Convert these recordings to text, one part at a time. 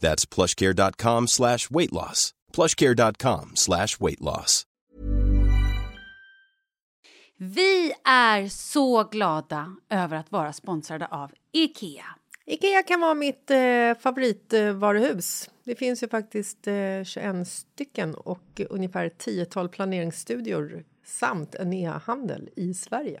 That's plushcare.com slash weight loss. plushcare.com slash weight loss. Vi är så glada över att vara sponsrade av Ikea. Ikea kan vara mitt eh, favoritvaruhus. Det finns ju faktiskt eh, 21 stycken och ungefär 10 planeringsstudior samt en e-handel i Sverige.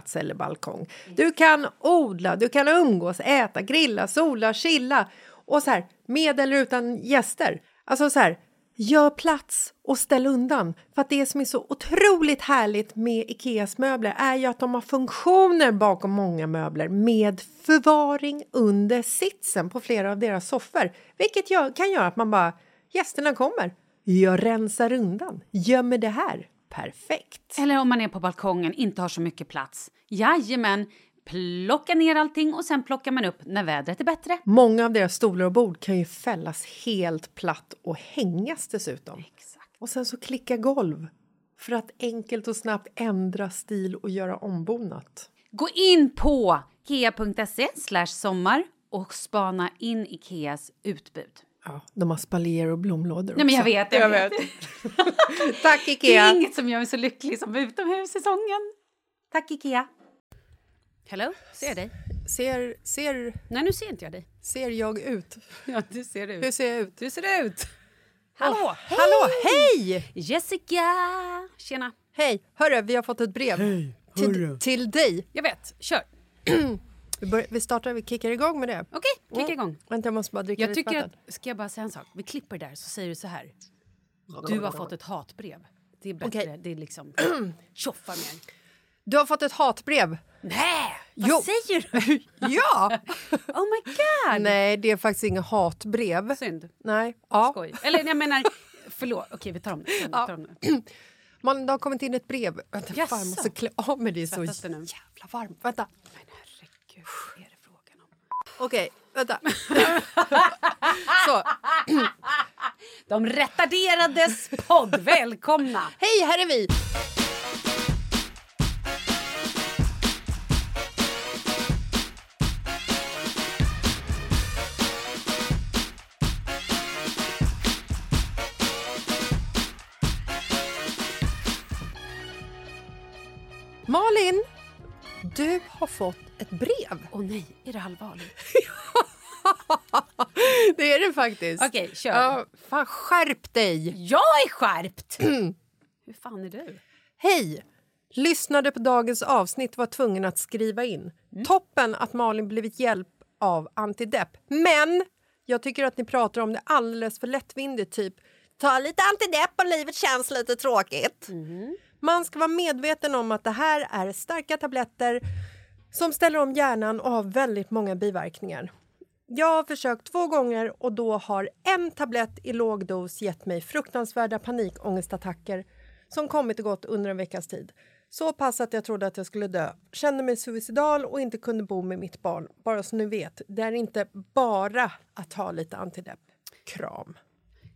eller balkong. Du kan odla, du kan umgås, äta, grilla, sola, chilla och så här med eller utan gäster. Alltså så här, gör plats och ställ undan. För att det som är så otroligt härligt med Ikeas möbler är ju att de har funktioner bakom många möbler med förvaring under sitsen på flera av deras soffor. Vilket gör, kan göra att man bara, gästerna kommer, jag rensar undan, gömmer det här. Perfekt! Eller om man är på balkongen, inte har så mycket plats. Jajamän, plocka ner allting och sen plockar man upp när vädret är bättre. Många av deras stolar och bord kan ju fällas helt platt och hängas dessutom. Exakt. Och sen så klicka golv för att enkelt och snabbt ändra stil och göra ombonat. Gå in på slash sommar och spana in Ikeas utbud. Ja, de har spaljer och blomlådor Nej, men jag vet, jag vet. Tack Det Ikea! är inget som gör mig så lycklig som utomhussäsongen. Tack Ikea. Hello, ser jag dig? Ser, ser, Nej, nu ser inte jag dig. ser jag ut? Ja, du ser ut. Hur ser jag ut? Du ser ut. Hallå, hej! Hallå, hej! Jessica! Tjena. Hej! Hörru, vi har fått ett brev. till, till dig. Jag vet, kör. Vi, börjar, vi startar, vi kickar igång med det. Okej, kicka igång. Vänta, jag måste bara dricka Jag lite tycker vatten. att, ska jag bara säga en sak? Vi klipper där så säger du så här. Du har fått ett hatbrev. Det är bättre, Okej. det är liksom tjoffar mer. Du har fått ett hatbrev. Nej, vad Jo. säger du? ja! Oh my god! Nej, det är faktiskt inga hatbrev. Synd. Nej. Ja. Skoj. Eller jag menar, förlåt. Okej, vi tar om det. Vi tar om det. Man, det har kommit in ett brev. Vänta, fan, jag måste klä av mig. Det är så jävla varmt. Vänta. Vad är det frågan om? Okej, vänta. så, De retarderades podd, välkomna! hej, här är vi! Du har fått ett brev. Åh nej, är det allvarligt? Det är det faktiskt. Okej, kör. Ja, fan, skärp dig! Jag är skärpt! Hur fan är du? Hej! Lyssnade på dagens avsnitt var tvungen att skriva in. Toppen att Malin blivit hjälp av antidepp. Men Jag tycker att ni pratar om det alldeles för lättvindigt. Typ, ta lite antidepp och livet känns lite tråkigt. Man ska vara medveten om att det här är starka tabletter som ställer om hjärnan och har väldigt många biverkningar. Jag har försökt två gånger och då har en tablett i låg dos gett mig fruktansvärda panikångestattacker som kommit och gått under en veckas tid. Så pass att jag trodde att jag skulle dö. Kände mig suicidal och inte kunde bo med mitt barn. Bara så ni vet, det är inte bara att ha lite antidepp. Kram.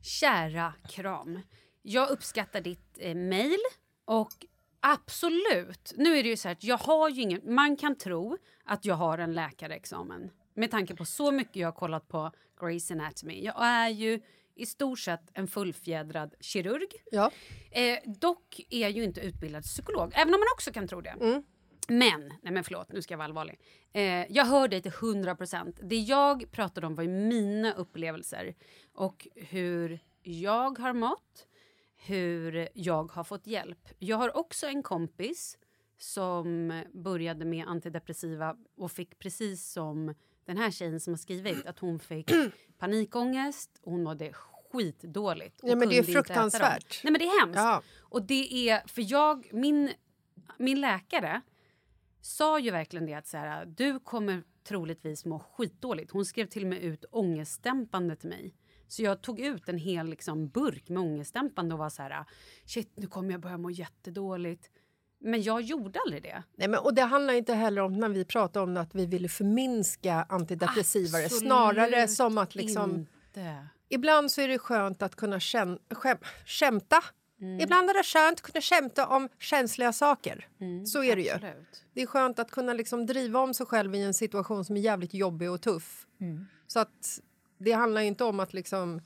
Kära kram. Jag uppskattar ditt eh, mejl och absolut. Nu är det ju så här att jag har ju ingen... Man kan tro att jag har en läkarexamen med tanke på så mycket jag har kollat på Grey's Anatomy. Jag är ju i stort sett en fullfjädrad kirurg. Ja. Eh, dock är jag ju inte utbildad psykolog, även om man också kan tro det. Men, nej men förlåt, nu ska jag vara allvarlig. Eh, jag hör dig till 100 procent. Det jag pratade om var ju mina upplevelser och hur jag har mått, hur jag har fått hjälp. Jag har också en kompis som började med antidepressiva och fick precis som den här tjejen som har skrivit att hon fick panikångest, hon mådde skitdåligt. Ja, men det är fruktansvärt. Nej men det är hemskt. Ja. Och det är, för jag, min, min läkare sa ju verkligen det att så här, du kommer troligtvis må skitdåligt. Hon skrev till och med ut ångestdämpande till mig. Så jag tog ut en hel liksom, burk med ångestdämpande och var så här, shit nu kommer jag börja må jättedåligt. Men jag gjorde aldrig det. Nej, men, och det handlar inte heller om när vi pratar om att vi ville förminska antidepressiva. Absolut Snarare som att liksom... Inte. Ibland så är det skönt att kunna käm, skäm, skämta. Ibland är det skönt att kunna skämta om känsliga saker. så är det ju. Absolut. Det är skönt att kunna liksom driva om sig själv i en situation som är jävligt jobbig och tuff. Så att det handlar inte om att liksom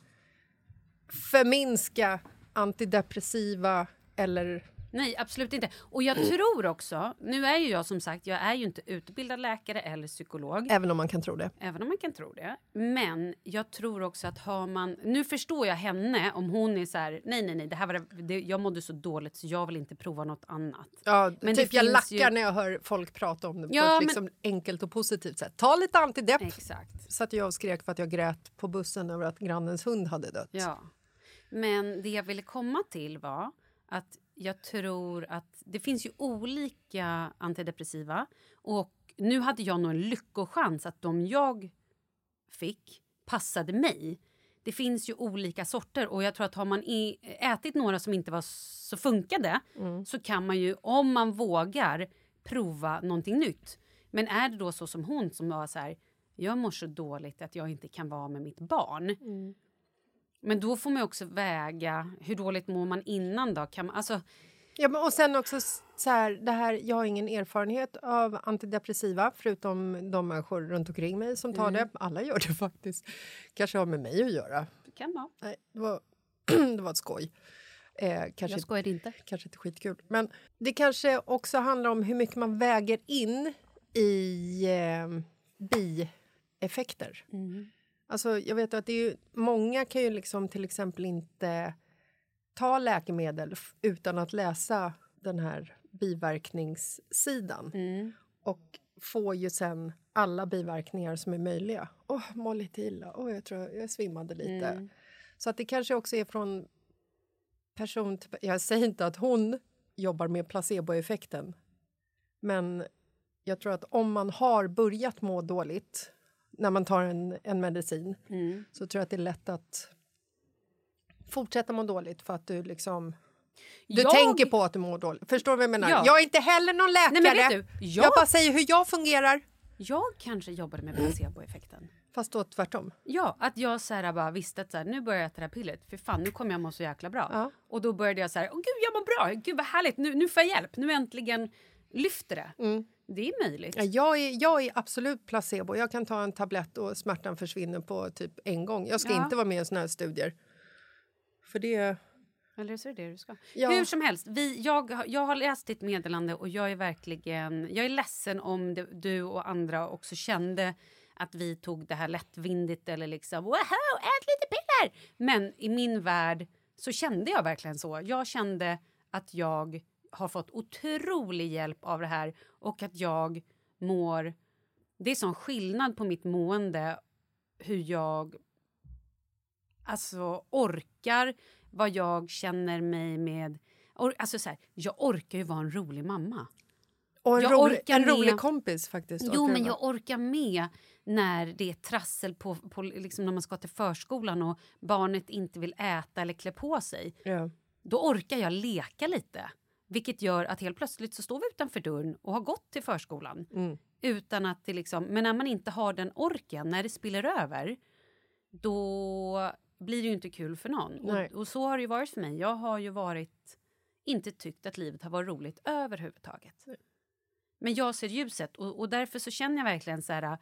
förminska antidepressiva eller... Nej, absolut inte. Och jag tror också, nu är ju jag som sagt, jag är ju inte utbildad läkare eller psykolog. Även om man kan tro det. Även om man kan tro det. Men jag tror också att har man... Nu förstår jag henne om hon är så här... Nej, nej, nej. Det här var det, jag mådde så dåligt så jag vill inte prova något annat. Ja, Men typ jag lackar ju- när jag hör folk prata om det på Ja, ett men- liksom enkelt och positivt sätt. Ta lite antidepp. Exakt. Satt jag och skrek för att jag grät på bussen över att grannens hund hade dött. Ja. Men det jag ville komma till var att jag tror att det finns ju olika antidepressiva. Och nu hade jag nog en lyckochans att de jag fick passade mig. Det finns ju olika sorter och jag tror att har man ätit några som inte var så funkade så kan man ju, om man vågar, prova någonting nytt. Men är det då så som hon som var så här, jag mår så dåligt att jag inte kan vara med mitt barn. Men då får man också väga hur dåligt mår man innan då? Kan man, alltså, Ja, men och sen också så här, det här, jag har ingen erfarenhet av antidepressiva förutom de människor runt omkring mig som tar Mm. det. Alla gör det faktiskt. Kanske har med mig att göra. det kan vara. Nej, det var, det var ett skoj. Eh, kanske, Jag skojar inte. kanske inte skitkul. Men det kanske också handlar om hur mycket man väger in i eh, bieffekter. Alltså, jag vet att det är ju, många kan ju liksom till exempel inte ta läkemedel utan att läsa den här biverkningssidan. Och får ju sen alla biverkningar som är möjliga. Åh, må lite illa. Åh, jag tror jag svimmade lite. Så att det kanske också är från person till... Jag säger inte att hon jobbar med placeboeffekten. Men jag tror att om man har börjat må dåligt när man tar en, en medicin så tror jag att det är lätt att fortsätta må dåligt för att du liksom... Du Jag- tänker på att du mår dåligt. Förstår du vad jag menar? Ja. Jag är inte heller någon läkare. Nej, du, jag... jag- bara säger hur jag fungerar. Jag kanske jobbade med placeboeffekten. Fast då tvärtom. Ja, att jag så här bara visste att så här, nu börjar jag äta det här pillret. För fan, nu kommer jag må så jäkla bra. Ja. Och då började jag så här, åh gud jag mår bra, gud vad härligt, nu, nu får jag hjälp, nu äntligen lyfter det. Det är möjligt. Ja, jag, är, jag är absolut placebo. Jag kan ta en tablett och smärtan försvinner på typ en gång. Jag ska Ja. inte vara med i såna här studier. För det... Eller så är det det du ska. Ja. Hur som helst, vi, jag, har- jag har läst ditt meddelande och jag är verkligen... Jag är ledsen om det, du och andra också kände att vi tog det här lättvindigt eller liksom wow, ät lite piller! Men i min värld så kände jag verkligen så. Jag kände att jag har fått otrolig hjälp av det här och att jag mår... Det är sån skillnad på mitt mående hur jag alltså orkar vad jag känner mig med... Or, alltså så här, jag orkar ju vara en rolig mamma. Och en, Jag rolig, en med- rolig kompis faktiskt. Jo, men jag orkar med när det är trassel på, på liksom när man ska till förskolan och barnet inte vill äta eller klä på sig. Ja. Då orkar jag leka lite. Vilket gör att helt plötsligt så står vi utanför dörren och har gått till förskolan. Mm. Utan att det liksom, men när man inte har den orken, när det spiller över, då blir det ju inte kul för någon. Nej. Och, och så har det ju varit för mig. Jag har ju varit, inte tyckt att livet har varit roligt överhuvudtaget. Men jag ser ljuset och, och därför så känner jag verkligen så här.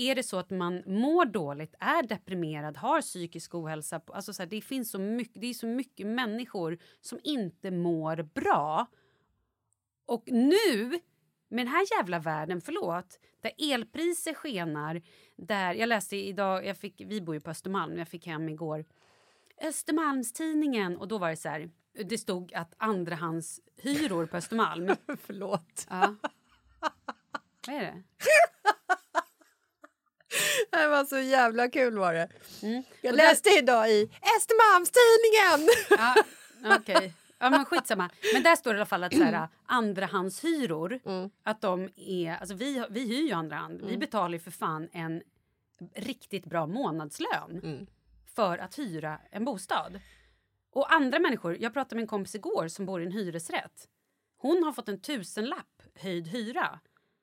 Är det så att man mår dåligt, är deprimerad, har psykisk ohälsa, alltså så här, det finns så mycket, det är så mycket människor som inte mår bra. Och nu, med den här jävla världen, förlåt, där elpriser skenar, där jag läste idag, jag fick, vi bor ju på Östermalm, jag fick hem igår Östermalmstidningen och då var det så här, det stod att andrahandshyror på Östermalm Förlåt. Ja. Vad är det? Det var så jävla kul var det. Jag Mm. Och läste idag i Östermalmstidningen. Ja, okej. Ja, men skitsamma. Men där står det i alla fall att så här, andrahandshyror, att de är... Alltså vi, vi hyr ju andrahand. Vi betalar ju för fan en riktigt bra månadslön för att hyra en bostad. Och andra människor, jag pratade med en kompis igår som bor i en hyresrätt. Hon har fått en tusenlapp höjd hyra.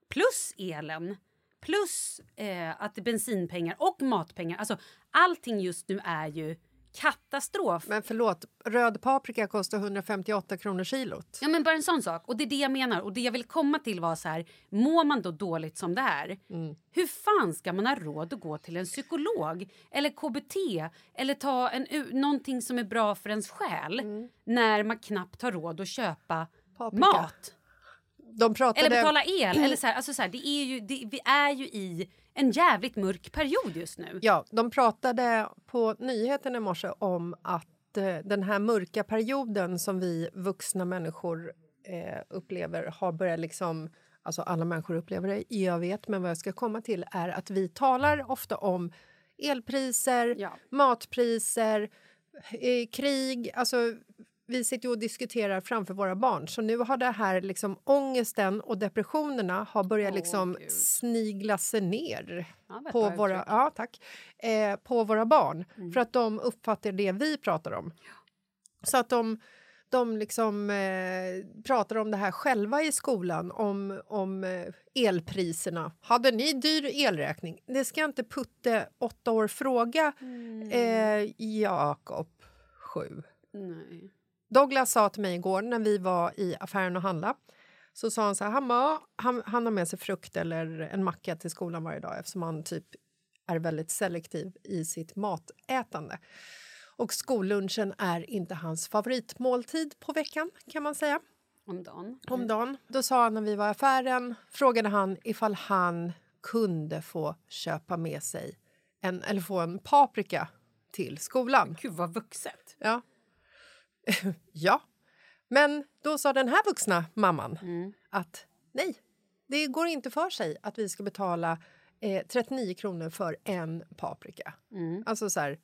Plus elen. Plus eh, att bensinpengar och matpengar. Alltså allting just nu är ju katastrof. Men förlåt, röd paprika kostar 158 kronor kilot. Ja men bara en sån sak. Och det är det jag menar. Och det jag vill komma till var så här, mår man då dåligt som det är, hur fan ska man ha råd att gå till en psykolog eller KBT eller ta en, någonting som är bra för ens själ när man knappt har råd att köpa Paprika. mat? De pratade... Eller betala el. Eller så här, alltså så här, det är ju, det, vi är ju i en jävligt mörk period just nu. Ja, de pratade på nyheten i morse om att eh, den här mörka perioden som vi vuxna människor eh, upplever har börjat liksom... Alltså alla människor upplever det, jag vet, men vad jag ska komma till är att vi talar ofta om elpriser, Ja. matpriser, eh, krig. Alltså, vi sitter och diskuterar framför våra barn. Så nu har det här liksom, ångesten och depressionerna har börjat Åh, liksom Gud. snigla sig ner Ja, på våra, ja, tack, eh, på våra barn Mm. för att de uppfattar det vi pratar om. Så att de, de liksom, eh, pratar om det här själva i skolan, om, om eh, elpriserna. Hade ni dyr elräkning? Det ska inte Putte, åtta år, fråga Mm. eh, Jakob, sju. Nej. Douglas sa till mig igår när vi var i affären och handla så sa han så här, han, bara, han, han har med sig frukt eller en macka till skolan varje dag eftersom han typ är väldigt selektiv i sitt matätande. Och skollunchen är inte hans favoritmåltid på veckan kan man säga. Om dagen. Om dagen. Då sa han när vi var i affären, frågade han ifall han kunde få köpa med sig en, eller få en paprika till skolan. Gud vad vuxet. Ja. ja. Men då sa den här vuxna mamman att nej, det går inte för sig att vi ska betala eh, 39 kronor för en paprika. Alltså så här...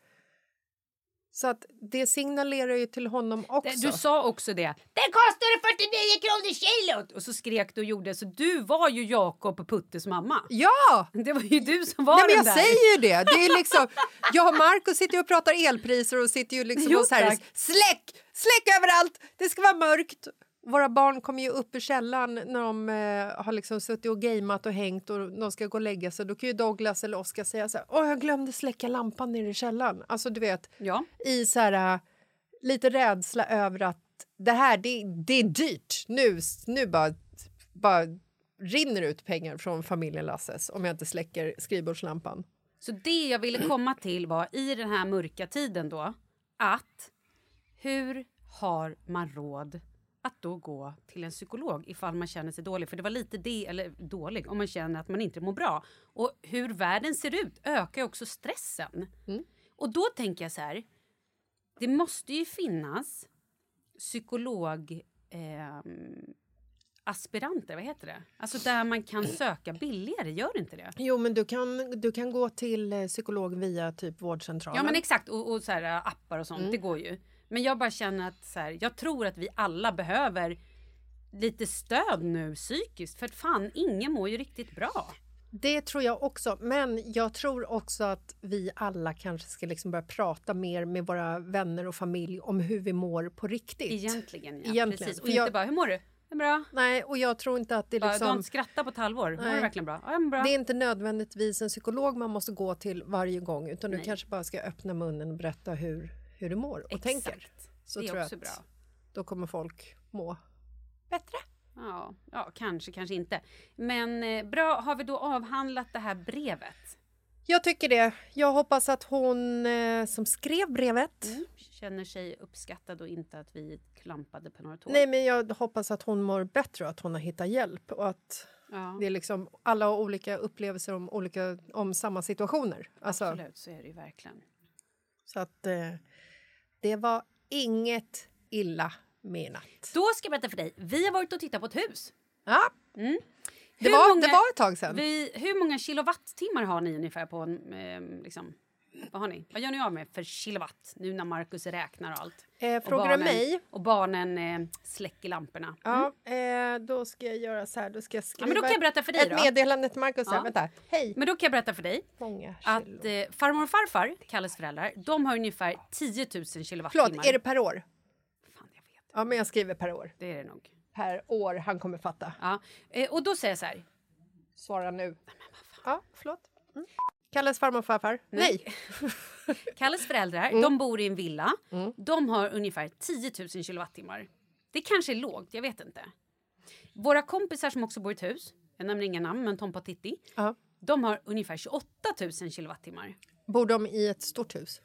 Så att det signalerar ju till honom också. Du sa också det. Det kostar 49 kronor kilot! Och så skrek du och gjorde. Så du var ju Jakob och Puttes mamma. Ja! Det var ju du som var men den jag där. säger ju det. det är liksom, jag och Marco sitter och pratar elpriser och sitter ju liksom Jo, och så här, släck, släck överallt, det ska vara mörkt. Våra barn kommer ju upp ur källaren när de eh, har liksom suttit och gameat och hängt och de ska gå och lägga sig. Då kan ju Douglas eller Oskar säga så här, åh jag glömde släcka lampan nere i källaren. Alltså du vet, Ja. i så här, eh, lite rädsla över att det här, det, det är dyrt. Nu, nu bara, bara rinner ut pengar från familjen Lasses om jag inte släcker skrivbordslampan. Så det jag ville komma till var i den här mörka tiden då att hur har man råd att då gå till en psykolog ifall man känner sig dålig? För det var lite det, eller dålig, om man känner att man inte mår bra. Och hur världen ser ut ökar också stressen. Och då tänker jag så här, det måste ju finnas psykolog... ehm, aspiranter, vad heter det? Alltså där man kan söka billigare, gör inte det? Jo, men du kan, du kan gå till eh, psykolog via typ vårdcentralen. Ja men exakt, och, och så här, äh, appar och sånt, det går ju. Men jag bara känner att så här, jag tror att vi alla behöver lite stöd nu psykiskt, för att fan, ingen mår ju riktigt bra. Det tror jag också, men jag tror också att vi alla kanske ska liksom börja prata mer med våra vänner och familj om hur vi mår på riktigt. Egentligen, ja. Egentligen. Precis. Och För inte jag- bara, hur mår du? Är bra. Nej, och jag tror inte att det Du har liksom... inte skrattat på ett halvår. Mår du verkligen bra? Ja, jag bra. Det är inte nödvändigtvis en psykolog man måste gå till varje gång utan du Nej. kanske bara ska öppna munnen och berätta hur, hur du mår och Exakt. tänker. Så det är tror jag också att bra. då kommer folk må bättre. Ja, ja, kanske, kanske inte. Men eh, bra, har vi då avhandlat det här brevet? Jag tycker det. Jag hoppas att hon eh, som skrev brevet Känner sig uppskattad och inte att vi klampade på några tår? Nej, men jag hoppas att hon mår bättre och att hon har hittat hjälp och att Ja, det är liksom alla olika upplevelser om, olika, om samma situationer. Alltså, absolut, så är det ju verkligen. så att eh, det var inget illa menat. Då ska jag berätta för dig. Vi har varit och tittat på ett hus. Ja, det, Hur var, många- det var ett tag sedan. Vi, hur många kilowattimmar har ni ungefär på en... Eh, liksom, vad har ni? Vad gör ni av med för kilowatt nu när Markus räknar och allt? Eh, Och frågar du barnen- mig? Och barnen eh, släcker lamporna. Ja, eh, då ska jag göra så här. Då ska jag skriva men då kan jag berätta för dig ett då. meddelande till Markus. Ja. Vänta. Hej! Men då kan jag berätta för dig Många att kilo. eh, farmor och farfar, Kalles föräldrar, de har ungefär 10 000 kilowattimmar. Förlåt, är det per år? Fan, jag vet. Ja, men jag skriver per år. Det är det nog. Per år, han kommer fatta. Ja. Eh, och då säger jag så här. Svara nu. Ja, förlåt. Mm. Kalles farmor och farfar? Nej. Kalles föräldrar, Mm. de bor i en villa. De har ungefär 10 000 kilowattimmar. Det kanske är lågt, jag vet inte. Våra kompisar som också bor i ett hus, jag nämner inga namn, men Tompa och Titti. Ja. De har ungefär 28 000 kilowattimmar. Bor de i ett stort hus?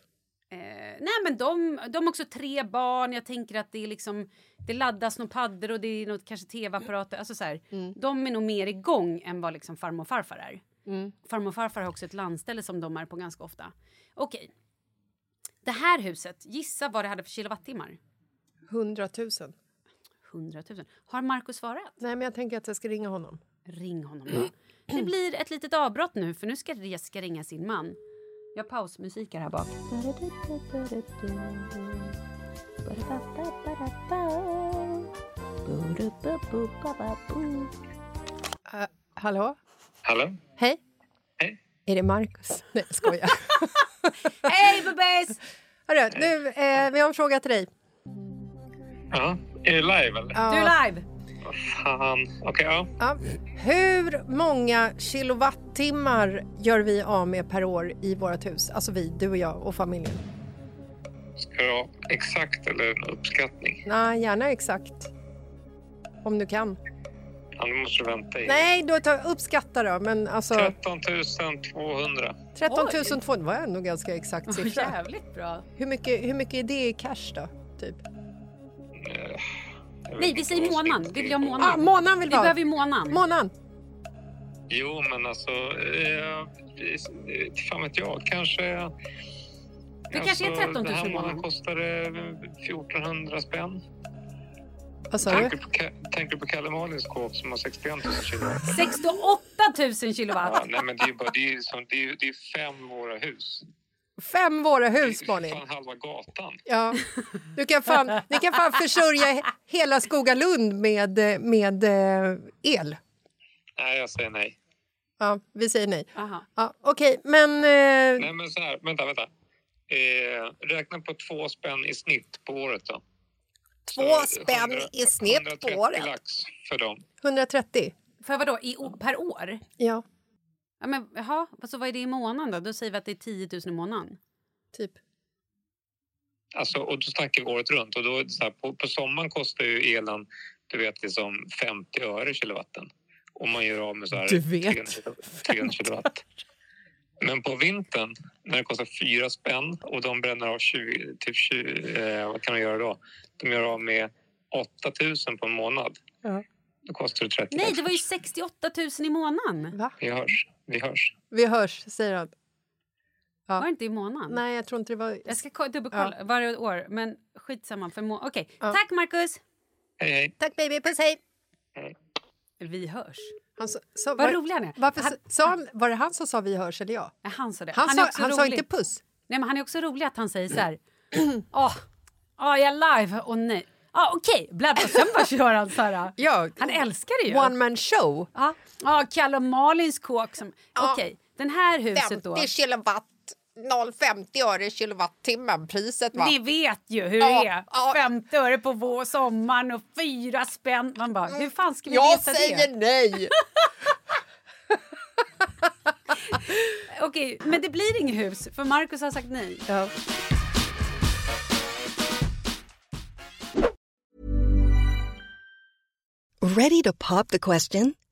Eh, nej men de, de har också tre barn, jag tänker att det är liksom Det laddas några paddor och det är något kanske tv-apparater, alltså så här, De är nog mer igång än vad liksom farmor och farfar är. Farmor och farfar har också ett landställe som de är på ganska ofta. Okej. Det här huset, gissa vad det hade för kilowattimmar? 100 000. 100 000. Har Markus svarat? Nej, men jag tänker att jag ska ringa honom. Ring honom då. Det blir ett litet avbrott nu för nu ska Jessica ringa sin man. Jag har pausmusik här bak. Uh, hallå? Hallå? Hej? Hej. Är det Markus? Nej, jag skojar. Hej bebis! Hörru, nu, eh, vi har en fråga till dig. Ja, är det live eller? Ja. Du är live. Vad fan. Okej, ja. Ja. Hur många kilowattimmar gör vi av med per år i vårt hus? Alltså vi, du och jag och familjen. Ska du ha exakt eller en uppskattning? Nej, gärna exakt. Om du kan. Nu måste du vänta i. Nej, då tar uppskatta då. Men alltså 13 200. 13 Oj. 200 var ändå ganska exakt siffra. Jävligt bra. Hur mycket, hur mycket är det i cash då? Typ? Eh, Nej, vi säger månaden. Vi vill ha månaden. Ah, månaden vill Vi vi ha. behöver ju månaden. Månaden. Jo, men alltså... Eh, fan vet jag. Kanske... alltså, Det kanske är 13 000 Den här i månaden. månaden kostar det 1400 spänn. Vad sa du? Tänker på, Ka- tänker på Kalle Malins kåk som har 61 000 kilowatt. 68 000 Ja, kilowatt. nej, men det är bara, det är, som, det är, det är fem våra hus. Fem våra Det är hus, ju Bonnie. fan halva gatan. Ja. Du kan fan, ni kan fan försörja he- hela Skogalund med, med eh, el. Nej, jag säger nej. Ja, vi säger nej. Aha. Ja, Okej, men... Eh, Nej, men så här. Vänta, vänta. Eh, räkna på två spänn i snitt på året då. Två Så spänn 100 i snitt på 130 året. lax för dem. 130? För vadå, i, per år? Ja, Ja, men, jaha, alltså, vad är det i månaden då? Då säger vi att det är 10 000 i månaden. typ. Alltså, och då snackar vi året runt. Och då, här, på, på sommaren kostar ju elen du vet, liksom 50 öre kilowatten. Om man gör av med så här Du vet. 300 300 kilowatt. Men på vintern när det kostar 4 spänn och de bränner av 20, typ 20 eh, vad kan de göra då? De gör av med 8 000 på en månad. Ja. Då kostar det 30 Nej, det var ju 68 000 i månaden. Va? Vi hörs. Vi hörs. Vi hörs, säger han. Ja. Var det inte i månaden? Nej, jag tror inte det var... Jag ska ko- dubbelkolla varje år, men skitsamma. För må- Okej, Ja. tack Marcus! Hej, hej. Tack baby, puss hej! Vi hörs. Han sa, sa, Vad rolig han är. Varför, Han- sa han, var det han som sa vi hörs eller jag? Nej, Han sa det. Han, är sa, han sa inte puss. Nej, men han är också rolig att han säger så här. Åh, åh, jag är live. Och nej. Ja, okej. Bla, bla. Sen bara kör han så här. Ja, Han älskar det ju. One man show. Ja, ja Kalle och Malins kåk. Som... Okej, den här huset då. kilowatt, 0,50 öre kilowattimmen priset Ni vet ju hur Ja, det är. ja. 50 öre på vår sommaren och fyra spänn. Man bara, hur fan ska vi Jag veta säger det? nej! Okej, men det blir inget hus för Markus har sagt nej. ja. Ready to pop the question?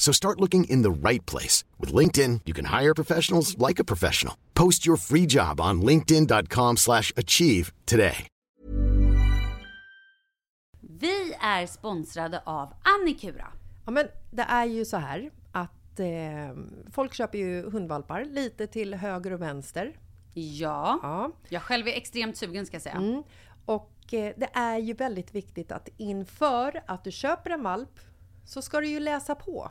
So start looking in the right place. With LinkedIn, you can hire professionals like a professional. Post your free job on linkedin.com slash achieve today. Vi är sponsrade av Annikura. Ja, men det är ju så här att eh, folk köper ju hundvalpar lite till höger och vänster. Ja. Ja. Jag själv är extremt sugen ska jag säga. Mm. Och eh, det är ju väldigt viktigt att inför att du köper en valp så ska du ju läsa på.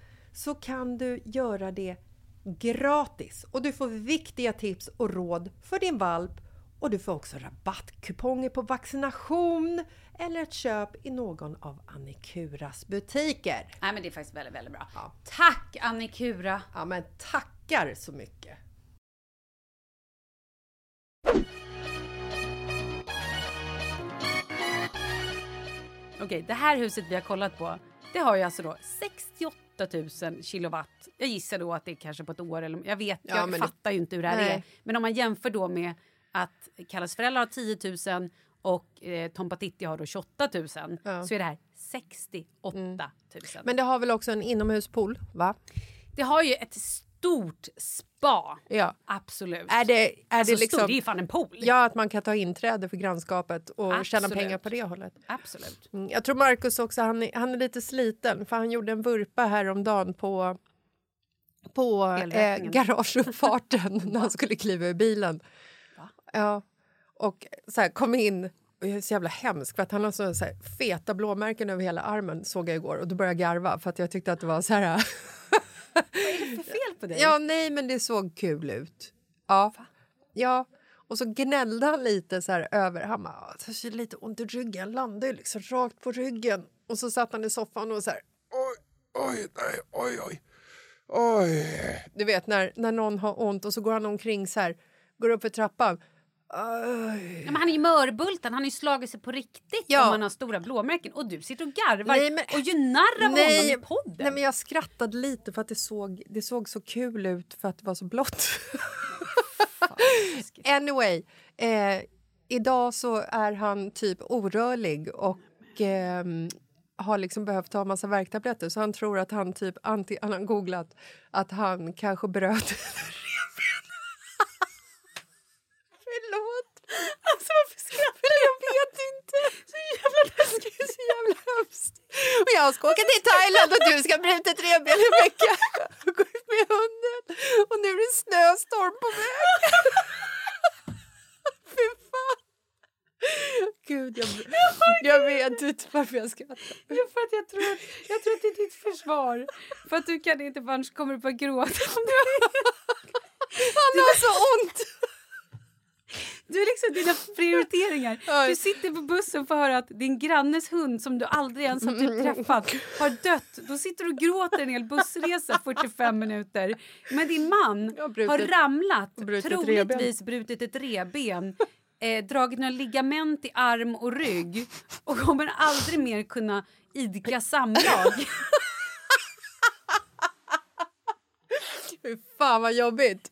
så kan du göra det gratis och du får viktiga tips och råd för din valp Och du får också rabattkuponger på vaccination eller ett köp i någon av Annikuras butiker. Nej men det är faktiskt väldigt, väldigt bra. Tack Annikura! Ja, men tackar så mycket! Okej, det här huset vi har kollat på, det har ju alltså då 68 000 kilowatt. Jag gissar då att det är kanske på ett år eller jag vet, Ja, jag men det- fattar ju inte hur det här är. Nej. Men om man jämför då med att Kallas föräldrar har 10 000 och eh, Tom Patitti har då 28 000 så är det här 68 000. Men det har väl också en inomhuspool, va? Det har ju ett stort spa. Ja. Absolut. Är det, är alltså, det liksom... stort, det är fan en pool. Ja, att man kan ta inträde för grannskapet och tjäna Absolut. pengar på det hållet. Absolut. Mm, Jag tror Marcus också, han är, han är lite sliten för han gjorde en vurpa häromdagen på, på eh, garageuppfarten när han skulle kliva ur bilen. Ja, och så här, kom in och jag är så jävla hemskt för att han har så, så här, feta blåmärken över hela armen såg jag igår och då började jag garva för att jag tyckte att det var så här... För fel på dig? Ja, nej, men det såg kul ut. Ja. ja. Och så gnällde han lite så här över. Han bara, "Ah, det ser lite ont i ryggen. Jag landade liksom rakt på ryggen. Och så satt han i soffan och så här, oj, oj, nej, oj, oj. Oj. Du vet när, när någon har ont och så går han omkring så här, går upp för trappan. Ja, men han är ju mörbulten, han har ju slagit sig på riktigt Ja. om han har stora blåmärken. Och du sitter och garvar Nej, men- och gör narr av honom i podden. nej, men jag skrattade lite för att det såg, det såg så kul ut för att det var så blått. Anyway, eh, idag så är han typ orörlig och ehm, har liksom behövt ta massa värktabletter så han tror att han typ, anti, han har googlat att han kanske bröt revbenen. Förlåt. Alltså varför skrattar du? Jag vet inte. Så jävla läskigt. Det är så jävla hemskt. Och jag ska åka till Thailand och du ska bryta ett revben i veckan. Och gå ut med hunden. Och nu är det snöstorm på väg. Fy fan. Gud, jag, jag vet inte varför jag skrattar. Ja, för att jag, tror att, jag tror att det är ditt försvar. För att du kan inte förrän kommer du börja gråta. Han har så ont. Du är liksom dina prioriteringar. Du sitter på bussen och får höra att din grannes hund som du aldrig ens har typ träffat har dött. Då sitter du och gråter en hel bussresa 45 minuter. Men din man brutit- har ramlat, brutit troligtvis brutit ett revben. Eh, dragit några ligament i arm och rygg och kommer aldrig mer kunna idka samlag. Fy fan vad jobbigt.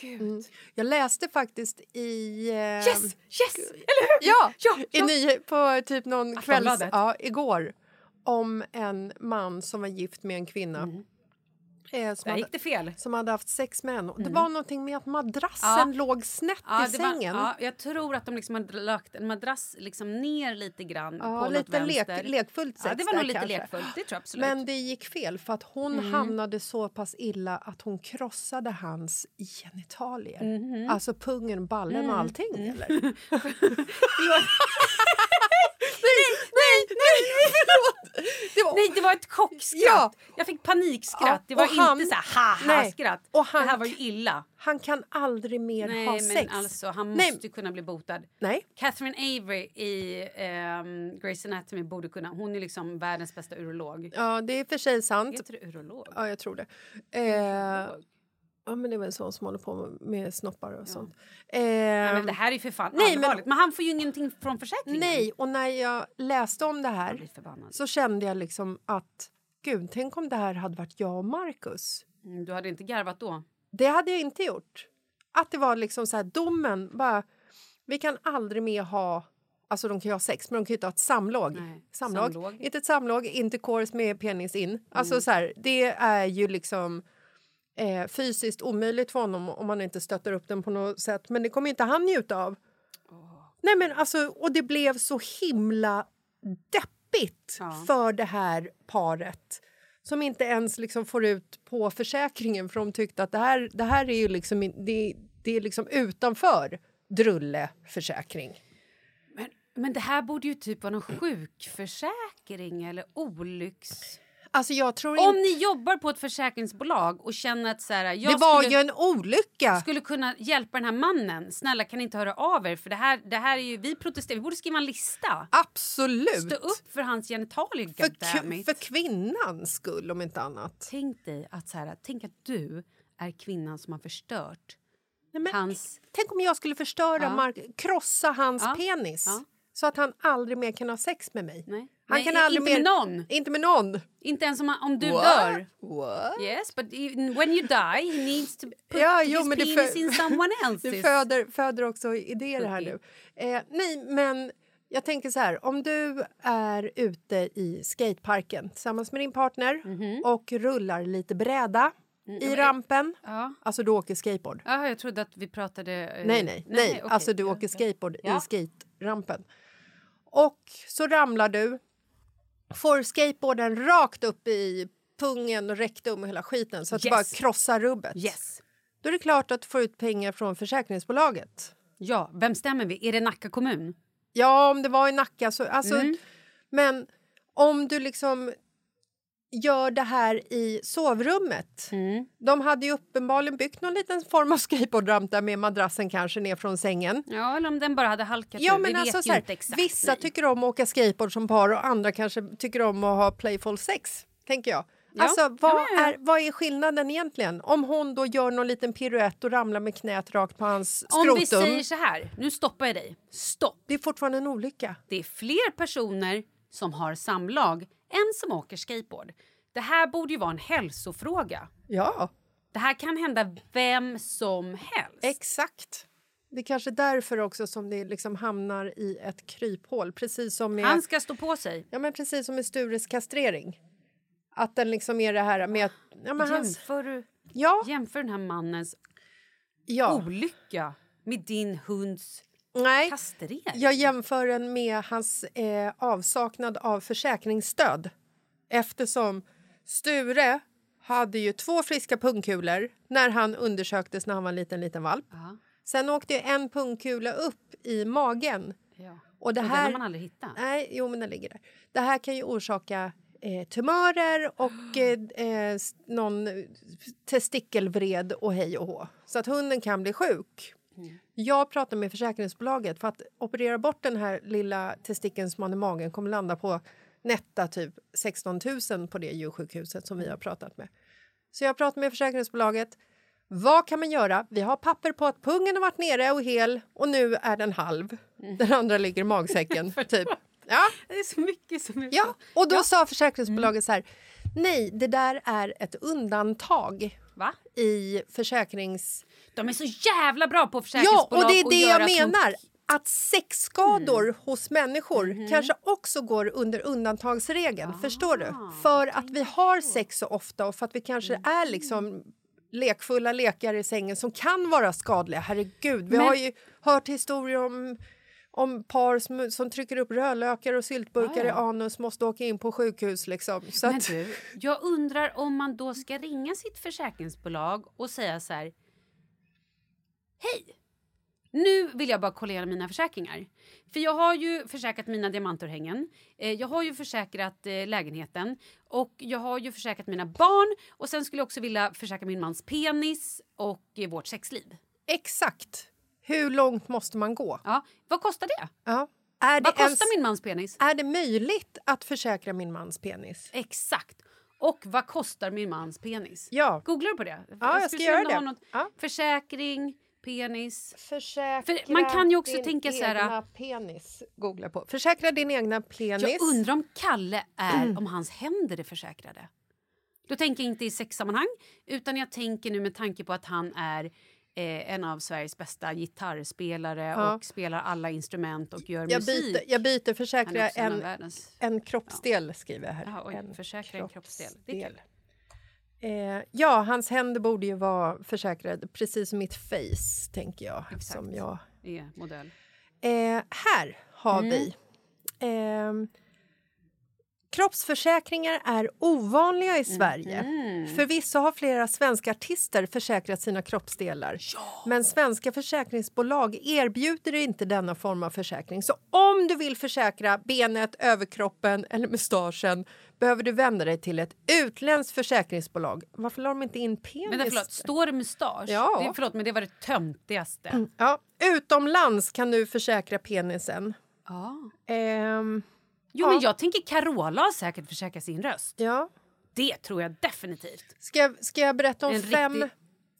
Gud. Jag läste faktiskt i... Eh, Yes! Yes! Eller hur? Ja, Ja, i ja. ny, på typ någon kvälls... Ja, igår. Om en man som var gift med en kvinna. Eh, som, Där hade, gick det fel. som hade haft sex henne. Och Det var någonting med att madrassen Ja. låg snett Ja, i det var, sängen. ja, jag tror att de liksom har lagt en madrass liksom ner lite grann Ja, på något lite lek, vänster. lekfullt sex Ja, det var nog lite kanske. lekfullt. Det tror absolut. Men det gick fel för att hon hamnade så pass illa att hon krossade hans genitalier. Alltså pungen ballen och allting eller? nej, nej, förlåt! Det var, Nej, det var ett chockskratt. Ja. Jag fick panikskratt. Ja, det var han- inte så här Nej. ha-ha-skratt. Han- Det här var ju illa. han kan aldrig mer Nej, ha men sex. alltså han Nej. måste kunna bli botad. Nej. Catherine Avery i um, Grey's Anatomy borde kunna. Hon är liksom världens bästa urolog. Ja, det är för sig sant. Heter det urolog? Ja, jag tror det. Eh, ja, men det är väl sån som håller på med, snoppar och sånt. Eh, Nej, men det här är ju för fan Nej, men- allvarligt. Men, han får ju ingenting från försäkringen. nej, och när jag läste om det här så kände jag liksom att gud, tänk om det här hade varit jag och Marcus. Mm, Du hade inte garvat då? Det hade jag inte gjort. Att det var liksom så här domen bara vi kan aldrig mer ha Alltså de kan ju ha sex, men de kan ju inte ha ett samlag. Nej, samlag. samlag. Inte ett samlag, inte kors med penis in. Alltså Mm. så här, det är ju liksom eh, fysiskt omöjligt för honom om man inte stöttar upp den på något sätt. Men det kommer inte han njuta av. Nej men alltså, och det blev så himla deppigt Ja. för det här paret som inte ens liksom får ut på försäkringen för de tyckte att det här, det här är ju liksom, det, det är liksom utanför drulleförsäkring. Men, men det här borde ju typ vara någon sjukförsäkring eller olycks... Alltså jag tror Om inte... ni jobbar på ett försäkringsbolag och känner att så här, jag Det var skulle, ju en olycka! skulle kunna hjälpa den här mannen, snälla kan ni inte höra av er? För det här, det här är ju, vi protesterar, vi borde skriva en lista. Absolut! Stå upp för hans genitalier, för, för kvinnans skull, om inte annat. Tänk dig att så här, tänk att du är kvinnan som har förstört Nej, men, hans... Tänk om jag skulle förstöra, Ja. Mark, krossa hans Ja. penis Ja. så att han aldrig mer kan ha sex med mig. Nej. Han Nej, kan aldrig inte mer... med någon. Inte med någon. Inte ens om, om du What? dör. What? Yes, but when you die he needs to put Ja, his jo, men det penis in someone else's. Du föder, föder också idéer här nu. Eh, nej, men jag tänker så här. Om du är ute i skateparken tillsammans med din partner Mhm. och rullar lite bräda i rampen. Mm, Ja. Alltså du åker skateboard. Jaha, jag trodde att vi pratade... eh, Nej, nej, nej. okej. Alltså du åker skateboard Ja. i skaterampen. Och så ramlar du, får skateboarden rakt upp i pungen och rektum och hela skiten så att Yes. du bara krossar rubbet. Yes. Då är det klart att du får ut pengar från försäkringsbolaget. Ja, vem stämmer vi? Är det Nacka kommun? Ja, om det var i Nacka så... Alltså, Mm. Men om du liksom gör det här i sovrummet. Mm. De hade ju uppenbarligen byggt någon liten form av skateboardramp där med madrassen kanske ner från sängen. Ja, eller om den bara hade halkat Ja, men alltså, så här, vissa nej. tycker om att åka skateboard som par och andra kanske tycker om att ha playful sex, tänker jag. Ja. Alltså, vad, Ja, ja. Är, vad är skillnaden egentligen? Om hon då gör någon liten piruett och ramlar med knät rakt på hans skrotum. Om vi säger så här, nu stoppar jag dig. Stopp. Det är fortfarande en olycka. Det är fler personer som har samlag än som åker skateboard. Det här borde ju vara en hälsofråga. Ja, Det här kan hända vem som helst. exakt. Det är kanske därför också som det liksom hamnar i ett kryphål. Precis som med, Han ska stå på sig. ja, men precis som med Stures kastrering. Att den liksom är det här med. Ja, men hans, Jämför, du- ja, jämför den här mannens ja. olycka med din hunds Nej, kastrering. jag jämför den med hans eh, avsaknad av försäkringsstöd. Eftersom Sture hade ju två friska pungkulor när han undersöktes när han var en liten, liten valp. Ja, Sen åkte en pungkula upp i magen. ja. Och det Och den här... har man aldrig hittat. Nej, jo, men den ligger där. Det här kan ju orsaka eh, tumörer och eh, eh, någon testikelvred och hej och hå. Så att hunden kan bli sjuk. Jag pratar med försäkringsbolaget för att operera bort den här lilla testikeln som man i magen kommer landa på netta typ 16 000 på det djursjukhuset som vi har pratat med. Så jag pratar med försäkringsbolaget. Vad kan man göra? Vi har papper på att pungen har varit nere och hel och nu är den halv. Den andra ligger i magsäcken. typ. Ja, Det är så mycket som är ja. Och då sa försäkringsbolaget så här. Nej, det där är ett undantag Va? i försäkrings... De är så jävla bra på Ja, försäkringsbolag och det är det jag menar. Att sexskador Mm. hos människor Mm-hmm. kanske också går under undantagsregeln. Förstår du? Ah, För att vi har sex så ofta och för att vi kanske Mm. är liksom lekfulla lekar i sängen som kan vara skadliga. Herregud, vi Men- har ju hört historier om om par som, som trycker upp rödlökar och syltburkar Ja, i ja. anus måste åka in på sjukhus. Liksom. Så Men att, du, jag undrar om man då ska ringa sitt försäkringsbolag och säga så här. Hej! Nu vill jag bara kolla igenom mina försäkringar. För jag har ju försäkrat mina diamantörhängen. Eh, jag har ju försäkrat eh, lägenheten. Och jag har ju försäkrat mina barn. Och sen skulle jag också vilja försäkra min mans penis och eh, vårt sexliv. exakt. Hur långt måste man gå? Ja, vad kostar det? Ja. Är, det Vad kostar ens, min mans penis? är det möjligt att försäkra min mans penis? Exakt. Och vad kostar min mans penis? Ja. Googlar du på det? Ja, jag skulle ska göra det. Något Ja. Försäkring, penis. Försäkra För man kan ju också din tänka så här- egna penis. Googla på. Försäkra din egna penis. Jag undrar om Kalle är, om hans händer är försäkrade. Då tänker jag inte i sexsammanhang, utan jag tänker nu med tanke på att han är eh, en av Sveriges bästa gitarrspelare Ja. och spelar alla instrument och gör jag, musik. byter, jag byter försäkra en en, en kroppsdel, skriver jag här. Jaha, oj, en försäkra en kroppsdel. Det är kul. Eh, ja, hans händer borde ju vara försäkrade, precis som mitt face, tänker jag. Exakt. Som jag. Är modell. Eh, här har Mm. vi... ehm, Kroppsförsäkringar är ovanliga i Sverige. Förvisso har flera svenska artister försäkrat sina kroppsdelar. Men svenska försäkringsbolag erbjuder inte denna form av försäkring. Så om du vill försäkra benet, överkroppen eller mustaschen behöver du vända dig till ett utländskt försäkringsbolag. Varför la de inte in penis? Vänta, förlåt. Står det mustasch? Ja. Det, förlåt, men det var det töntigaste. Ja, utomlands kan du försäkra penisen. Ja. Ehm, Jo, Ja. men jag tänker Carola har säkert försäkrat sin röst. ja. Det tror jag definitivt. Ska, jag- ska jag berätta om En fem... riktig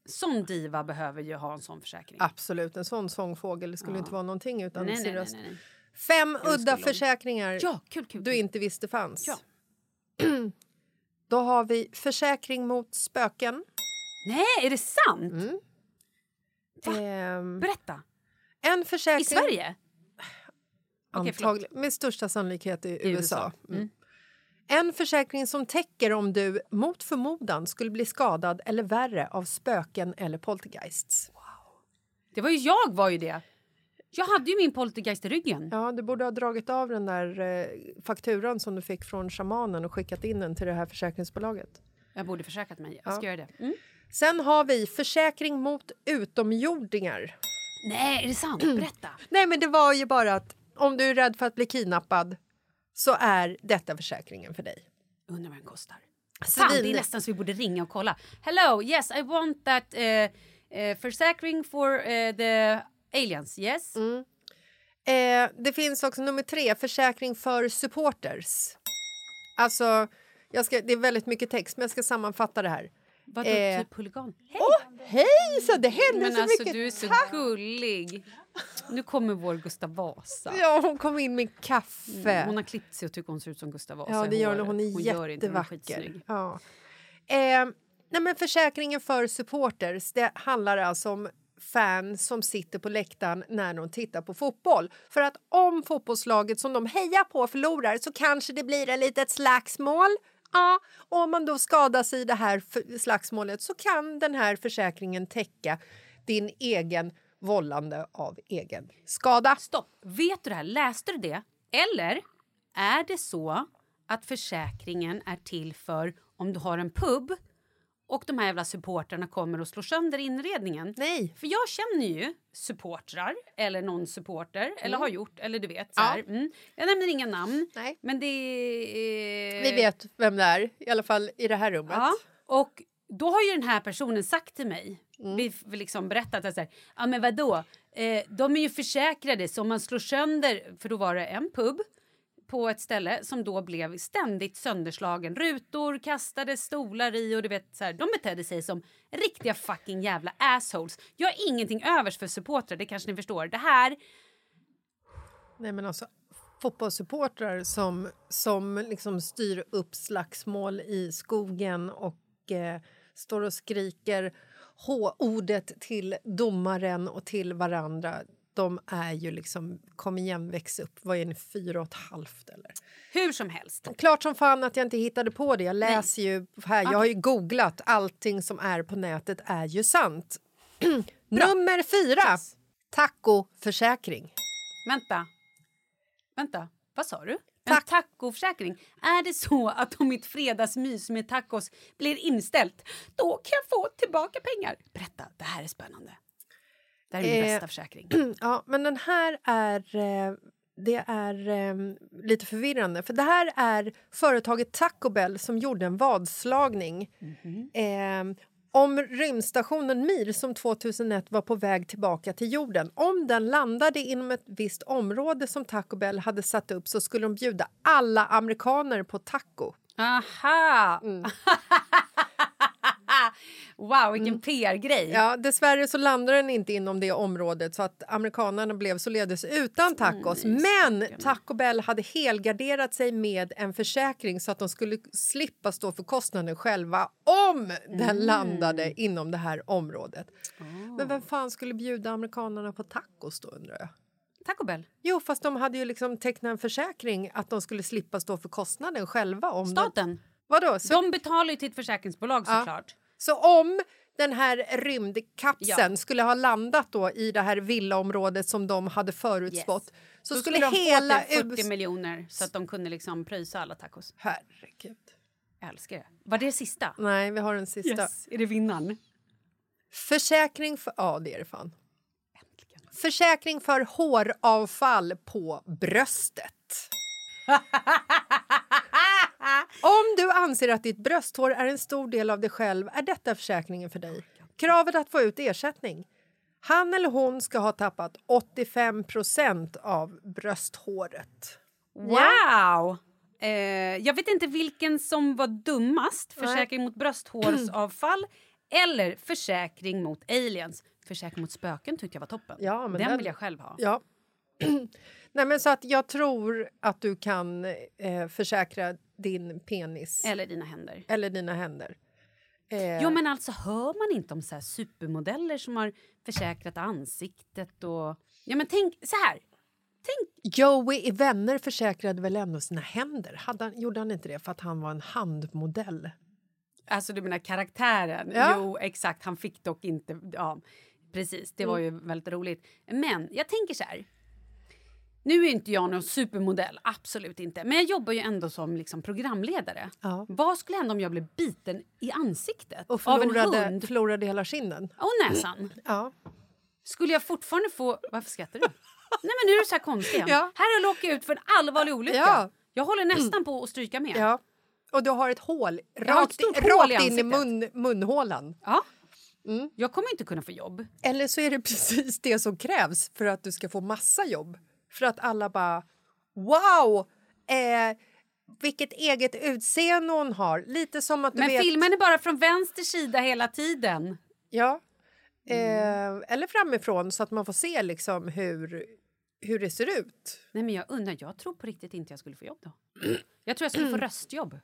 sån diva behöver ju ha en sån försäkring. Absolut, en sån sångfågel det skulle inte vara någonting utan nej, sin nej, röst. nej. Fem udda försäkringar Ja, kul, kul. du kul. inte visste fanns. Ja. Då har vi försäkring mot spöken. Nej, är det sant? Mm. Ehm, Berätta. en försäkring... I Sverige? Förlåt. Antagligen, med största sannolikhet i, I USA. USA. Mm. En försäkring som täcker om du mot förmodan skulle bli skadad eller värre av spöken eller poltergeists. Det var ju jag var ju det. Jag hade ju min poltergeist i ryggen. Ja, du borde ha dragit av den där eh, fakturan som du fick från shamanen och skickat in den till det här försäkringsbolaget. Jag borde försäkrat mig. Jag ska Ja. göra det. Mm. Sen har vi försäkring mot utomjordingar. Nej, är det sant? Berätta. Nej, men det var ju bara att om du är rädd för att bli kidnappad så är detta försäkringen för dig. Undrar vad den kostar. Fan, det är nästan så vi borde ringa och kolla. Hello, yes, I want that uh, uh, försäkring for uh, the aliens. Yes? Eh, det finns också nummer tre, försäkring för supporters. Alltså, jag ska, det är väldigt mycket text, men jag ska sammanfatta det här. Vadå, Eh, typ huligan? Hej! Hej, så det händer Men så alltså, mycket! du är så Tack! gullig. Nu kommer vår Gustav Vasa. Ja, hon kom in med kaffe. Hon har klippt sig och tycker hon ser ut som Gustav Vasa Ja, det gör hon. Hon är gör inte, hon jättevacker. skitsnygg. Ja. Eh, nej, men försäkringen för supporters det handlar alltså om fans som sitter på läktaren när de tittar på fotboll. För att om fotbollslaget som de hejar på förlorar så kanske det blir ett litet slagsmål. Ja, och om man då skadas i det här slagsmålet så kan den här försäkringen täcka din egen vållande av egen skada. Stopp! Vet du det här? Läste du det? Eller är det så att försäkringen är till för om du har en pub och de här jävla supportrarna kommer och slår sönder inredningen? Nej. För jag känner ju supportrar, eller någon supporter, eller har gjort, eller du vet. Så Ja. Mm. Jag nämner inga namn, Nej. men det är... Vi vet vem det är, i alla fall i det här rummet. Ja, och då har ju den här personen sagt till mig, Mm. vi vi liksom berättat att så här, ja men vadå, eh, de är ju försäkrade så om man slår sönder, för då var det en pub på ett ställe som då blev ständigt sönderslagen. Rutor kastade stolar i och du vet så här, de betedde sig som riktiga fucking jävla assholes. Jag har ingenting övers för supportrar, det kanske ni förstår. Det här, Nej, men alltså, fotbollssupportrar som, som liksom styr upp slagsmål i skogen och eh, står och skriker H-ordet till domaren och till varandra. De är ju liksom, kom igen, väx upp. Vad är ni, fyra och ett halvt eller? hur som helst. Klart som fan att jag inte hittade på det. Jag läser ju här, jag har ju googlat. Allting som är på nätet är ju sant. Nummer fyra, tacoförsäkring. Vänta. Vänta, vad sa du? En Tack. tacoförsäkring. Är det så att om mitt fredagsmys med tacos blir inställt, då kan jag få tillbaka pengar? Berätta, det här är spännande. Det här är min Eh, bästa försäkring. Ja, men den här är... eh, Det är eh, lite förvirrande. För Det här är företaget Taco Bell som gjorde en vadslagning eh, om rymdstationen Mir som 2001 var på väg tillbaka till jorden. Om den landade inom ett visst område som Taco Bell hade satt upp så skulle de bjuda alla amerikaner på taco. Aha! Mm. wow, vilken PR-grej. Ja, dessvärre så landade den inte inom det området så att amerikanerna blev således utan tacos. Men Taco Bell hade helgarderat sig med en försäkring så att de skulle slippa stå för kostnaden själva om den landade inom det här området. Men vem fan skulle bjuda amerikanerna på tacos då undrar jag? Taco Bell. Jo, fast de hade ju liksom tecknat en försäkring att de skulle slippa stå för kostnaden själva. Om. Staten. Vadå? Så, De betalar ju till ett försäkringsbolag såklart. Så om den här rymdkapseln Ja. skulle ha landat då i det här villaområdet som de hade förutspått så Då skulle de hela få typ 40 US... miljoner så att de kunde liksom pröjsa alla tacos. Herregud. Jag älskar det. Var det sista? Nej, vi har den sista. Är det vinnaren? Försäkring för... Ja, det är det fan. Försäkring för håravfall på bröstet. Anser att ditt brösthår är en stor del av dig själv är detta försäkringen för dig. Kravet att få ut ersättning. Han eller hon ska ha tappat 85% av brösthåret. Wow! Eh, jag vet inte vilken som var dummast. Försäkring mot brösthårsavfall eller försäkring mot aliens. Försäkring mot spöken tyckte jag var toppen. Ja, men den, den- vill jag själv ha. Ja. Nej, men så att jag tror att du kan eh, försäkra din penis Eller dina händer. eller dina händer. Eh, Jo, men alltså hör man inte om så här supermodeller som har försäkrat ansiktet och... Ja, men tänk så här. Tänk... Joey i Vänner försäkrade väl ändå sina händer? Hade han, gjorde han inte det för att han var en handmodell? Alltså du menar karaktären? Ja. Jo, exakt. Han fick dock inte... Ja, precis. Det var Mm. ju väldigt roligt. Men jag tänker så här. Nu är inte jag någon supermodell, absolut inte. Men jag jobbar ju ändå som liksom programledare. Ja. Vad skulle hända om jag blev biten i ansiktet Och av en förlorade, hund förlorade hela kinden? och näsan? Ja. Skulle jag fortfarande få... Varför skrattar du? Nej men nu är du så här konstig igen. Ja. Här har jag ut för en allvarlig olycka. Ja. Jag håller nästan på att stryka med. ja. Och du har ett hål ett rakt, i, hål i in i mun, munhålan. Ja. Mm. Jag kommer inte kunna få jobb. Eller så är det precis det som krävs för att du ska få massa jobb. För att alla bara wow! Eh, vilket eget utseende hon har. Lite som att Men vet... filmen är bara från vänster sida hela tiden. Ja. Eh, eller framifrån så att man får se liksom hur, hur det ser ut. Nej men jag undrar, jag tror på riktigt inte jag skulle få jobb då. Jag tror jag skulle få röstjobb.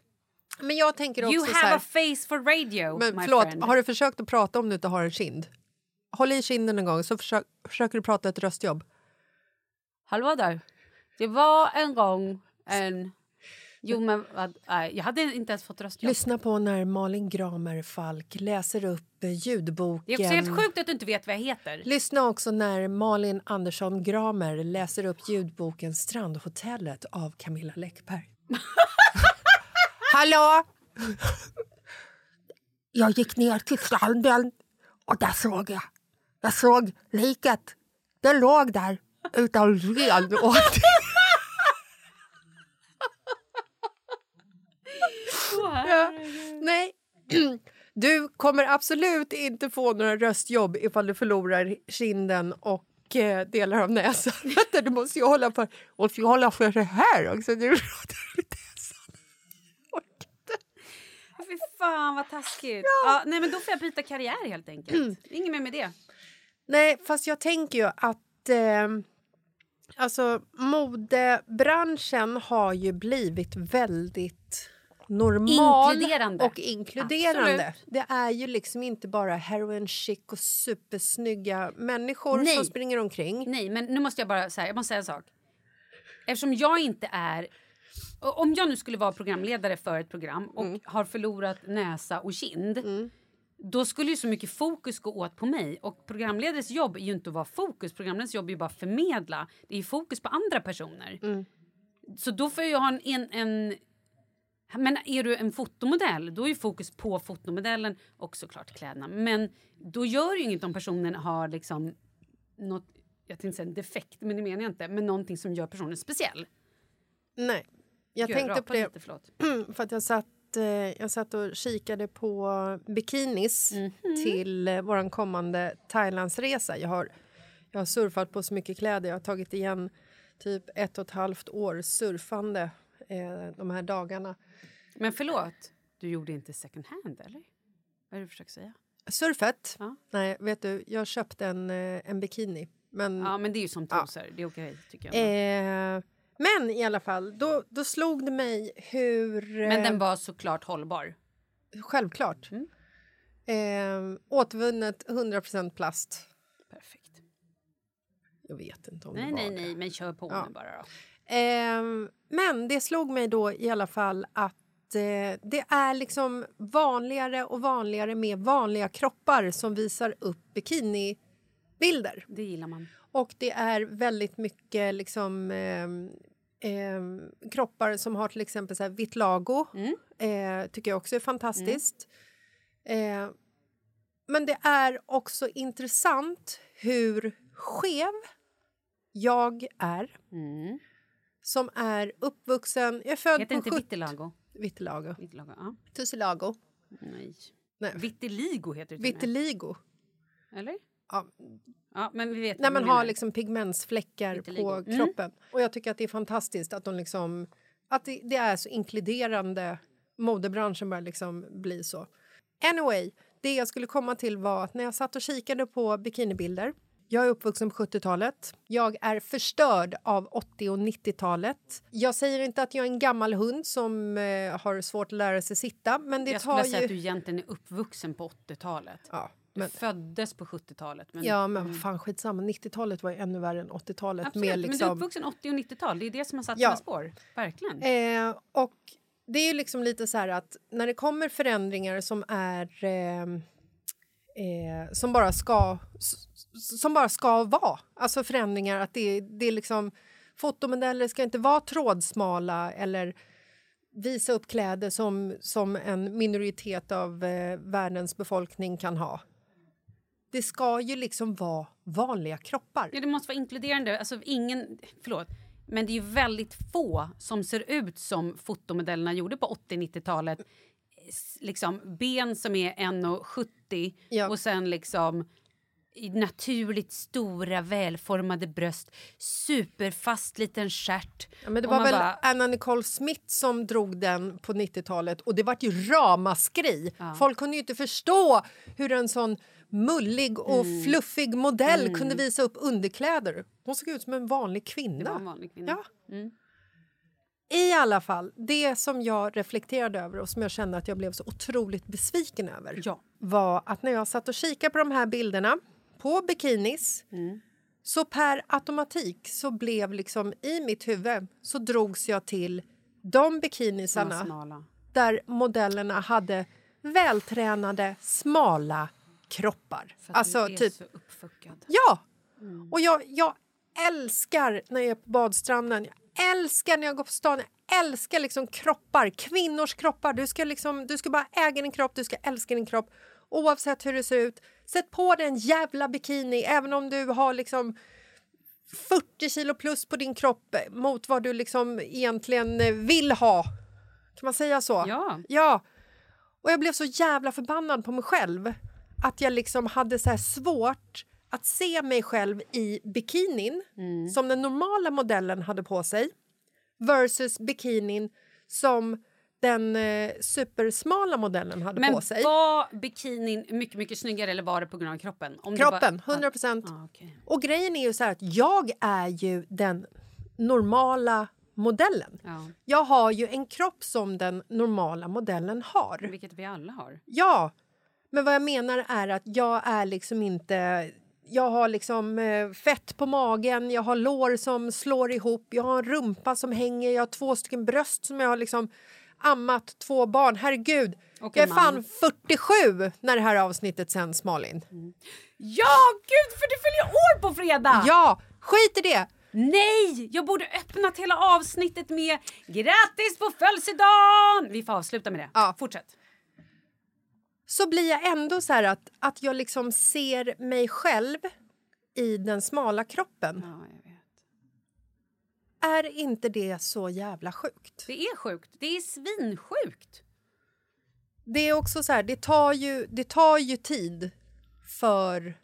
Men jag tänker också You så have här... a face for radio, Men my förlåt, friend. har du försökt att prata om du inte har en kind? Håll i kinden en gång så försök, försöker du prata ett röstjobb. Hallå där. Det var en gång en... Jo men nej, jag hade inte ens fått röstjobb. Lyssna på när Malin Gramer Falk läser upp eh, ljudboken. Det är också helt sjukt att du inte vet vad jag heter. Lyssna också när Malin Andersson Gramer läser upp ljudboken Strandhotellet av Camilla Läckberg. Hallå! Jag gick ner till stranden och där såg jag. Jag såg liket. Det låg där utan ben. Och ja, nej. Du kommer absolut inte få några röstjobb ifall du förlorar kinden och eh, delar av näsan. Vänta, du måste ju hålla för, måste ju hålla för det här också. Du pratar lite näsan. Fy fan vad taskigt. Ja. nej men då får jag byta karriär helt enkelt. Inget mer med det. Nej, fast jag tänker ju att eh, alltså, modebranschen har ju blivit väldigt normal Inkluderande. och inkluderande. Absolut. Det är ju liksom inte bara heroin chic och supersnygga människor Nej. som springer omkring. Nej, men nu måste jag bara säga, jag måste säga en sak. Eftersom jag inte är... Om jag nu skulle vara programledare för ett program och Mm. har förlorat näsa och kind då skulle ju så mycket fokus gå åt på mig. Och programledares jobb är ju inte att vara fokus. Programledares jobb är ju bara att förmedla. Det är fokus på andra personer. Mm. Så då får jag ha en, en, en... Men är du en fotomodell, då är ju fokus på fotomodellen och såklart kläderna. Men då gör ju inget om personen har liksom något, jag tänkte säga en defekt, men det menar jag inte, men någonting som gör personen speciell. Nej. Jag Gud, tänkte rapade på det Lite, för att jag satt, eh, jag satt och kikade på bikinis Mhm. till eh, vår kommande Thailandsresa. Jag har, jag har surfat på så mycket kläder. Jag har tagit igen typ ett och ett halvt år surfande eh, de här dagarna. Men förlåt, du gjorde inte second hand, eller? Vad är det du försöker säga? Surfet? Ja. Nej, vet du, jag köpte en, eh, en bikini. Men, Ja, men det är ju som trosor. Det är okej, tycker jag. Eh, men i alla fall, då, då slog det mig hur... eh, Men den var såklart hållbar. Självklart. Mm. Eh, återvunnet 100% plast. Perfekt. Jag vet inte om Nej, det var nej, nej, men kör på Ja. nu bara då. Eh, men det slog mig då i alla fall att eh, det är liksom vanligare och vanligare med vanliga kroppar som visar upp bikinibilder. Det gillar man. Och det är väldigt mycket liksom, ehm, ehm, kroppar som har till exempel så här vitlago. Eh, tycker jag också är fantastiskt. Eh, men det är också intressant hur skev jag är som är uppvuxen... Jag är född Heter på inte 70 vitiligo? Vitiligo. Vitiligo, ja. Tussilago. Nej. Nej. Vitiligo heter det. Vitiligo. Eller? Ja, Ja, men vi vet när man har liksom pigmentsfläckar på Mm. kroppen. Och jag tycker att det är fantastiskt att de liksom... Att det, det är så inkluderande. Modebranschen börjar liksom bli så. Anyway, det jag skulle komma till var att när jag satt och kikade på bikinibilder jag är uppvuxen på 70-talet. Jag är förstörd av 80 och 90-talet. Jag säger inte att jag är en gammal hund som eh, har svårt att lära sig sitta, men det Jag tar skulle säga ju... att du egentligen är uppvuxen på 80-talet. Ja, men, föddes på 70-talet. Men, ja, men vad fan, skitsamma. 90-talet var ju ännu värre än 80-talet. Absolut, med men du är liksom... uppvuxen 80 och 90-tal. Det är det som har satt Ja. sina spår. Verkligen. Eh, och det är ju liksom lite så här att när det kommer förändringar som är eh, eh, som bara ska som bara ska vara, alltså förändringar att det, det är liksom fotomodeller ska inte vara trådsmala eller visa upp kläder som, som en minoritet av eh, världens befolkning kan ha. Det ska ju liksom vara vanliga kroppar. Ja, det måste vara inkluderande. Alltså, ingen, förlåt, men det är ju väldigt få som ser ut som fotomodellerna gjorde på 80-90-talet. S- Liksom, ben som är 1,70 Ja. och sen liksom naturligt stora välformade bröst, superfast liten stjärt. Ja, men det var väl bara- Anna Nicole Smith som drog den på 90-talet och det var ju ramaskri. Folk kunde ju inte förstå hur en sån mullig och Mm. fluffig modell kunde visa upp underkläder. Hon såg ut som en vanlig kvinna. en vanlig kvinna. Ja. I alla fall, det som jag reflekterade över och som jag kände att jag blev så otroligt besviken över Ja. var att när jag satt och kikade på de här bilderna på bikinis så per automatik så blev liksom i mitt huvud så drogs jag till de bikinisarna där modellerna hade vältränade, smala kroppar. För att Alltså du är typ så uppfuckad. Ja! Och jag, jag älskar när jag är på badstranden. Jag älskar när jag går på stan. Jag älskar liksom kroppar, kvinnors kroppar. Du ska, liksom, du ska bara äga din kropp, du ska älska din kropp oavsett hur det ser ut. Sätt på dig en jävla bikini även om du har liksom 40 kilo plus på din kropp mot vad du liksom egentligen vill ha. Kan man säga så? Ja. Ja. Och jag blev så jävla förbannad på mig själv att jag liksom hade så svårt att se mig själv i bikinin som den normala modellen hade på sig versus bikinin som den eh, supersmala modellen hade Men på sig. var bikinin mycket, mycket snyggare eller var det på grund av kroppen? Om Kroppen, 100 procent. Ah, okej. Och grejen är ju så att jag är ju den normala modellen. Ja, Jag har ju en kropp som den normala modellen har. vilket vi alla har. Ja, men vad jag menar är att jag är liksom inte... Jag har liksom eh, fett på magen, jag har lår som slår ihop, jag har en rumpa som hänger, jag har två stycken bröst som jag har liksom ammat två barn. Herregud, jag är en man. fan 47 när det här avsnittet sänds, Malin. Ja, gud, för du fyller år på fredag! Ja, skit i det! Nej, jag borde öppnat hela avsnittet med grattis på födelsedagen! Vi får avsluta med det. Ja. Fortsätt. Så blir jag ändå så här att, att jag liksom ser mig själv i den smala kroppen. Ja. Är inte det så jävla sjukt? Det är sjukt. Det är svinsjukt. Det är också så här, det tar ju, det tar ju tid för,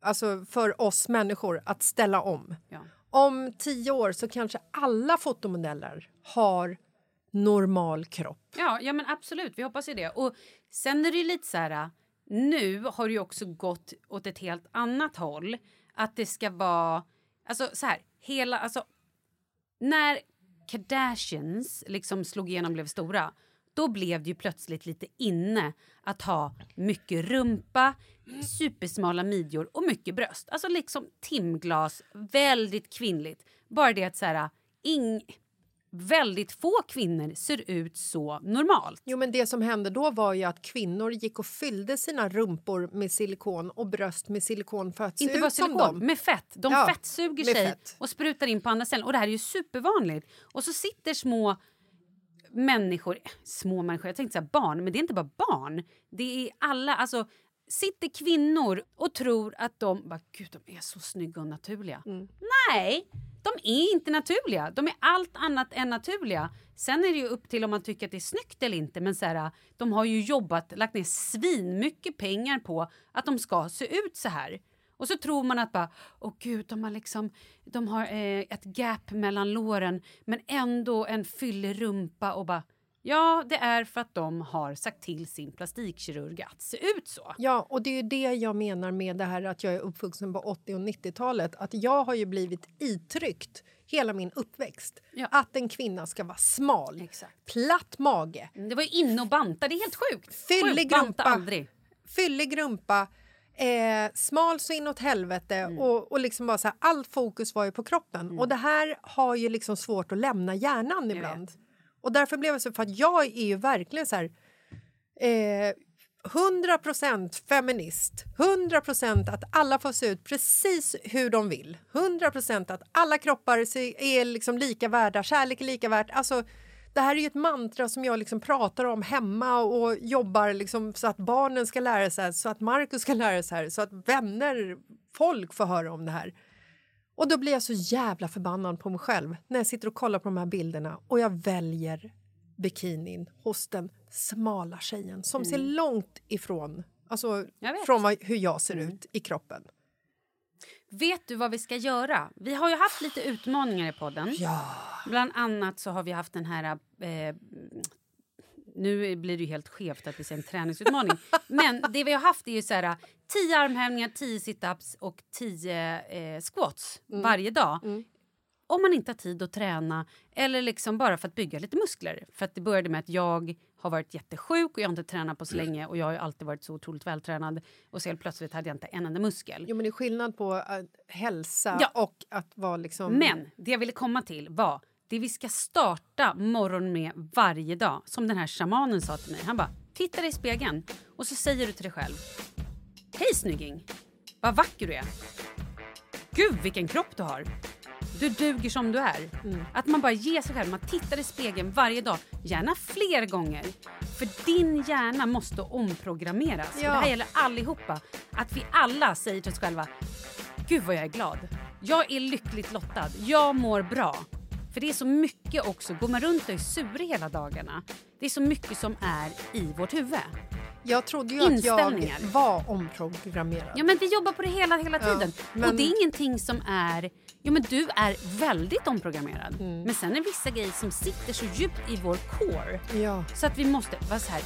alltså för oss människor att ställa om. Ja. Om tio år så kanske alla fotomodeller har normal kropp. Ja, ja, men absolut. Vi hoppas ju det. Och sen är det lite så här... Äh, nu har det ju också gått åt ett helt annat håll. Att det ska vara... Alltså så här, hela... Alltså, när Kardashians liksom slog igenom och blev stora då blev det ju plötsligt lite inne att ha mycket rumpa, supersmala midjor och mycket bröst. Alltså liksom timglas, väldigt kvinnligt. Bara det att så här, äh, ing, väldigt få kvinnor ser ut så normalt. Jo, men det som hände då var ju att kvinnor gick och fyllde sina rumpor med silikon och bröst med silikon för att se Inte bara ut som silikon, dem. med fett. De Ja, fettsuger sig fett. och sprutar in på andra ställen. Och det här är ju supervanligt. Och så sitter små människor, små människor, jag tänkte säga barn, men det är inte bara barn. Det är alla, alltså sitter kvinnor och tror att de, bara, gud de är så snygga och naturliga. Mm. Nej, de är inte naturliga. De är allt annat än naturliga. Sen är det ju upp till om man tycker att det är snyggt eller inte. Men så här, de har ju jobbat, lagt ner svinmycket pengar på att de ska se ut så här. Och så tror man att bara, åh gud, de har liksom, de har eh, ett gap mellan låren men ändå en fyllig rumpa och bara, ja, det är för att de har sagt till sin plastikkirurg att se ut så. Ja, och det är ju det jag menar med det här att jag är uppvuxen på 80 och 90-talet. Att jag har ju blivit itryckt hela min uppväxt Ja. att en kvinna ska vara smal, Exakt. platt mage, Det var ju inne och banta, det är helt sjukt. Fyllig Sjukt, rumpa. aldrig. fyllig rumpa, eh, smal så inåt helvete Mm. och, och liksom bara så här, allt fokus var ju på kroppen. Och det här har ju liksom svårt att lämna hjärnan ibland. Och därför blev jag så, för att jag är ju verkligen så här eh, 100% feminist, 100% att alla får se ut precis hur de vill. 100% att alla kroppar är liksom lika värda, kärlek är lika värt. Alltså, det här är ju ett mantra som jag liksom pratar om hemma och jobbar liksom så att barnen ska lära sig, så att Markus ska lära sig, så att vänner, folk får höra om det här. Och då blir jag så jävla förbannad på mig själv när jag sitter och kollar på de här bilderna och jag väljer bikinin hos den smala tjejen som ser långt ifrån alltså, Mm. Från vad, hur jag ser Mm. ut i kroppen. Vet du vad vi ska göra? Vi har ju haft lite utmaningar i podden. Ja. Bland annat så har vi haft den här... Eh, nu blir det ju helt skevt att vi säger en träningsutmaning. Men det vi har haft är ju så här 10 armhävningar, 10 situps och 10 eh, squats varje dag. Om man inte har tid att träna eller liksom bara för att bygga lite muskler. För att det började med att jag har varit jättesjuk och jag har inte tränat på så länge och jag har alltid varit så otroligt vältränad och så helt plötsligt hade jag inte en enda muskel. Jo, men det är skillnad på äh, hälsa Ja. och att vara liksom... Men det jag ville komma till var det vi ska starta morgonen med varje dag. Som den här shamanen sa till mig. Han bara, titta dig i spegeln och så säger du till dig själv. Hej snygging! Vad vacker du är! Gud vilken kropp du har! Du duger som du är. Att man bara ger sig själv, man tittar i spegeln varje dag. Gärna fler gånger. För din hjärna måste omprogrammeras. Och Ja. det här gäller allihopa. Att vi alla säger till oss själva. Gud vad jag är glad. Jag är lyckligt lottad. Jag mår bra. För det är så mycket också. Går man runt och är sur hela dagarna. Det är så mycket som är i vårt huvud. Jag trodde ju att jag var omprogrammerad. Ja men vi jobbar på det hela, hela Ja, tiden. men- Och det är ingenting som är... Jo men du är väldigt omprogrammerad. Mm. Men sen är vissa grejer som sitter så djupt i vår core. Ja. Så att vi måste vara så här.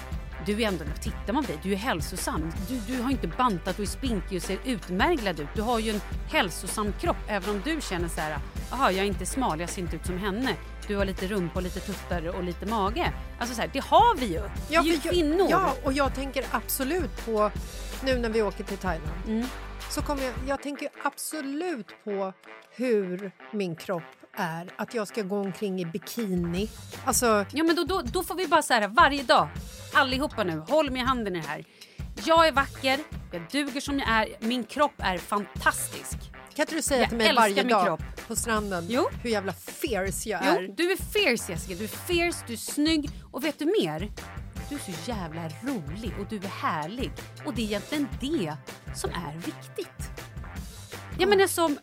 Du är ändå, tittar man på dig, du är hälsosam. Du, du har inte bantat och är spinkig och ser utmärglad ut. Du har ju en hälsosam kropp även om du känner så här, jaha jag är inte smal, jag ser inte ut som henne. Du har lite rumpa och lite tuttar och lite mage. Alltså så här, det har vi ju. vi är ju kvinnor. Ja, och jag tänker absolut på, nu när vi åker till Thailand, Mm. Så kommer jag, jag tänker absolut på hur min kropp är. Att jag ska gå omkring i bikini. Alltså, Ja, men då, då, då får vi bara så här varje dag, allihopa nu, håll i handen i det här. Jag är vacker, jag duger som jag är, min kropp är fantastisk. kan inte du säga Jag till mig varje dag kropp. på stranden Jo. hur jävla fierce jag Jo, är? du är fierce Jessica, du är fierce, du är snygg och vet du mer? Du är så jävla rolig och du är härlig. Och det är egentligen det som är viktigt. Jag menar som,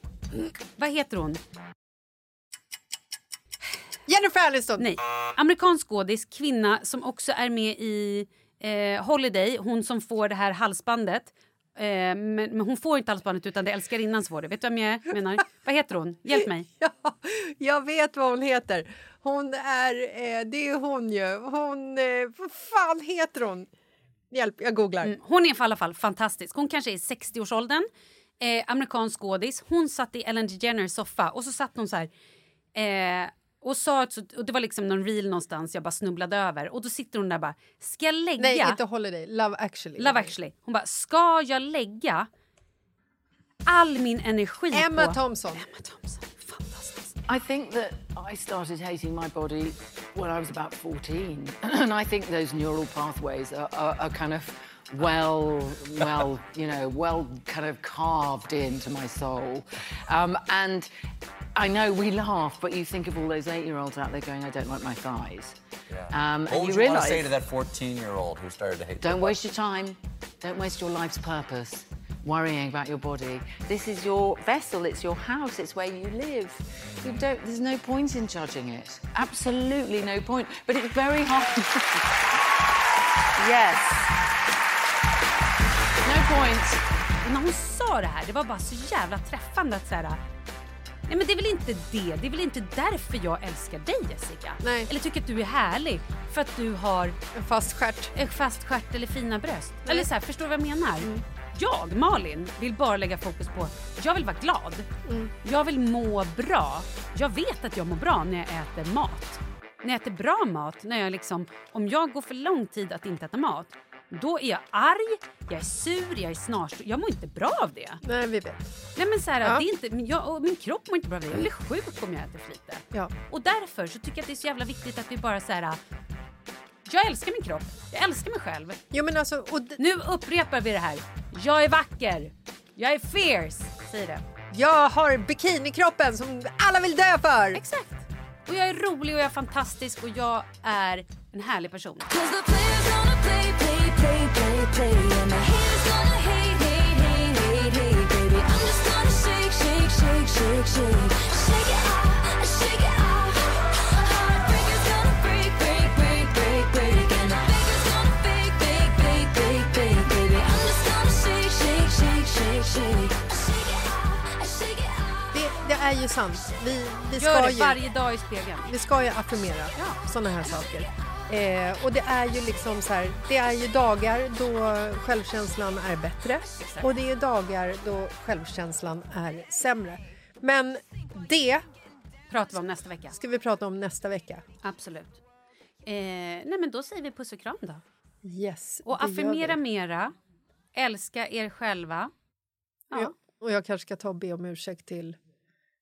vad heter hon? Jennifer Aniston! Nej, amerikansk skådis, kvinna som också är med i eh, Holiday, hon som får det här halsbandet. Eh, men, men hon får inte halsbandet utan det är älskarinnan som får det. Vet du vem jag menar? Vad heter hon? Hjälp mig. Ja, jag vet vad hon heter. Hon är... Eh, det är hon ju. Hon... Eh, vad fan heter hon? Hjälp, jag googlar. Mm, Hon är i alla fall fantastisk. Hon kanske är i 60-årsåldern. Eh, amerikansk skådis. Hon satt i Ellen DeGeneres soffa och så satt hon så här. Eh, och sa ett så, och det var liksom någon reel någonstans jag bara snubblade över. Och då sitter hon där bara, ska jag lägga... Nej, inte Holiday. Love actually. Love actually. Hon bara, ska jag lägga all min energi Emma på... Thompson. Emma Thompson, fantastisk. I think that I started hating my body when I was about 14. and I think those neural pathways are, are, are kind of well, well, you know, well kind of carved into my soul. Um, and I know we laugh, but you think of all those eight-year-olds out there going, "I don't like my thighs," um, What and would you you want to say to that 14-year-old who started to hate don't waste your time. Don't waste your life's purpose worrying about your body. This is your vessel. It's your house. It's where you live. You don't. There's no point in judging it. Absolutely no point. But it's very hard. yes. Point. Och när hon sa det här, det var bara så jävla träffande att säga Nej men det är väl inte det, det är väl inte därför jag älskar dig Jessica? Nej. Eller tycker att du är härlig för att du har En fast stjärt. en fast stjärt eller fina bröst. Eller så här, förstår du vad jag menar? Jag, Malin, vill bara lägga fokus på, jag vill vara glad. Jag vill må bra. Jag vet att jag mår bra när jag äter mat. När jag äter bra mat, när jag liksom, om jag går för lång tid att inte äta mat, då är jag arg, jag är sur, jag är snarstor. Jag mår inte bra av det. Nej, vi vet. Nej men så här, Ja. det är inte, men jag, och min kropp mår inte bra av det. Jag blir sjuk om jag äter för lite. Ja. Och därför så tycker jag att det är så jävla viktigt att vi bara så här. Jag älskar min kropp. Jag älskar mig själv. Jo, men alltså, Nu upprepar vi det här. Jag är vacker. Jag är fierce. Säg det. jag har bikinikroppen som alla vill dö för. Exakt. Och jag är rolig och jag är fantastisk och jag är en härlig person. Det, är ju sant. Vi, vi, Gör ska det ju, varje dag i spegeln. vi ska ju affirmera sådana här saker. Eh, och det är ju liksom så här, det är ju dagar då självkänslan är bättre och det är dagar då självkänslan är sämre. Men det Pratar vi om nästa vecka. ska vi prata om nästa vecka. Absolut. Eh, nej men då säger vi puss och kram då. Yes, Och affirmera mera. Älska er själva. Ja. Ja. Och jag kanske ska ta och be om ursäkt till,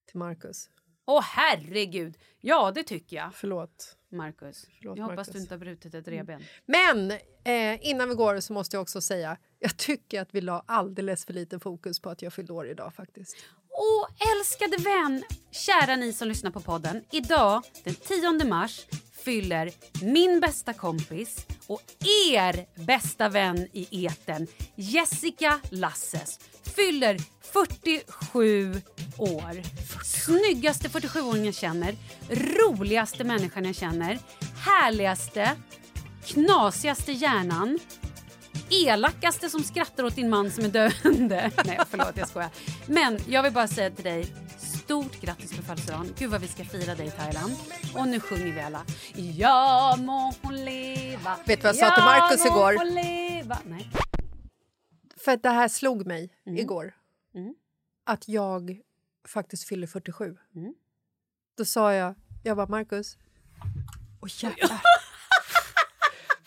till Marcus. Åh herregud! Ja, det tycker jag. Förlåt. Marcus. Förlåt, jag hoppas Marcus. du inte har brutit ett revben. Men eh, innan vi går så måste jag också säga, jag tycker att vi la alldeles för lite fokus på att jag fyllde år idag faktiskt. Åh, älskade vän! Kära ni som lyssnar på podden. Idag, den 10 mars, fyller min bästa kompis och er bästa vän i eten, Jessica Lasses, fyller 47 år. Snyggaste 47-åringen jag känner, roligaste människan jag känner, härligaste, knasigaste hjärnan, elakaste som skrattar åt din man som är döende. Nej, förlåt, jag skojar. Men jag vill bara säga till dig, stort grattis på födelsedagen. Gud vad vi ska fira dig i Thailand. Och nu sjunger vi alla. Ja må hon leva. Vet du vad jag sa till må igår? Nej. För att det här slog mig Mm. igår. Att jag faktiskt fyller 47. Mm. Då sa jag, jag bara Marcus. Åh jävlar.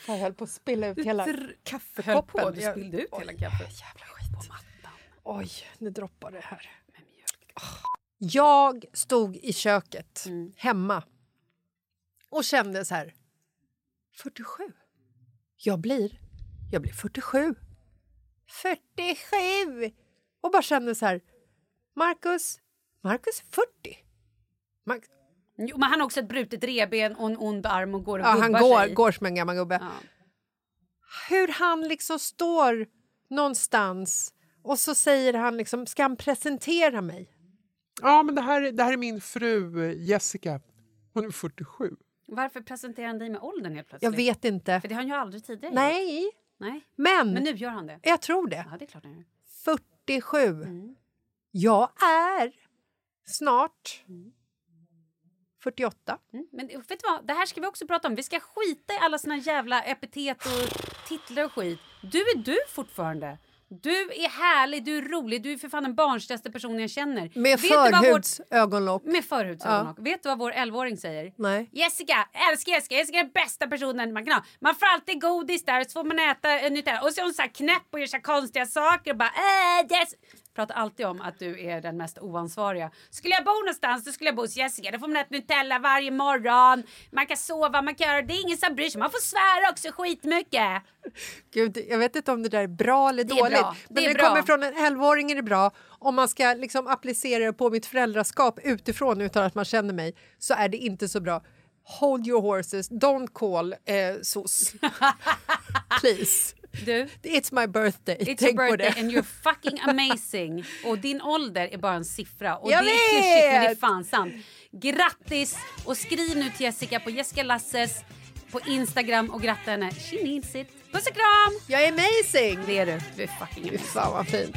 jag höll på att spilla ut hela kaffekoppen. Höll på, du spillde ut hela kaffet. Jävla skit. Oj, nu droppar det här. Jag stod i köket Mm. hemma och kände så här... 47? Jag blir, jag blir 47. 47! Och bara kände så här... Marcus, Marcus är 40. Mark, Jo, men han har också ett brutet reben och en ond arm och går och ja, han gubbar går, sig. går som en gammal gubbe. Ja. Hur han liksom står någonstans och så säger han liksom, ska han presentera mig? Ja, men det här, det här är min fru Jessica. Hon är 47. Varför presenterar han dig med åldern helt plötsligt? Jag vet inte. För det har han ju aldrig tidigare gjort. Nej, Nej. men, Men nu gör han det. jag tror det. Ja, det är klart han gör. 47. Mm. Jag är snart 48. Mm. Men vet du vad? Det här ska vi också prata om. Vi ska skita i alla såna jävla epitet och titlar och skit. Du är du fortfarande. Du är härlig, du är rolig, du är för fan den barnsligaste personen jag känner. Med Vet du vad vår- förhudsögonlock. Med förhudsögonlock. Vet du vad vår 11-åring säger? Nej. Jessica, älskar Jessica, Jessica är den bästa personen man kan ha. Man får alltid godis där så får man äta en Nutella. Och så är hon så här knäpp och gör så här konstiga saker och bara äh, yes. Pratar alltid om att du är den mest oansvariga. Skulle jag bo någonstans då skulle jag bo hos Jessica. Då får man äta Nutella varje morgon. Man kan sova, man kan göra det. är ingen som bryr sig. Man får svära också skitmycket. Gud, jag vet inte om det där är bra eller Det dåligt. bra. Men Det det bra. kommer från en 11-åring är det bra. Om man ska liksom applicera det på mitt föräldraskap utifrån utan att man känner mig så är det inte så bra. Hold your horses, don't call eh, SOS. Please. Du, It's my birthday. it's Tänk your birthday and you're fucking amazing. Och din ålder är bara en siffra. Och Jag det är klyschigt men det är vet! fan sant. Grattis! Och skriv nu till Jessica på Jessica Lasses på Instagram och gratta henne. She needs it. Puss och kram! Jag är amazing! Det är du. Du är fucking amazing. fan vad fint.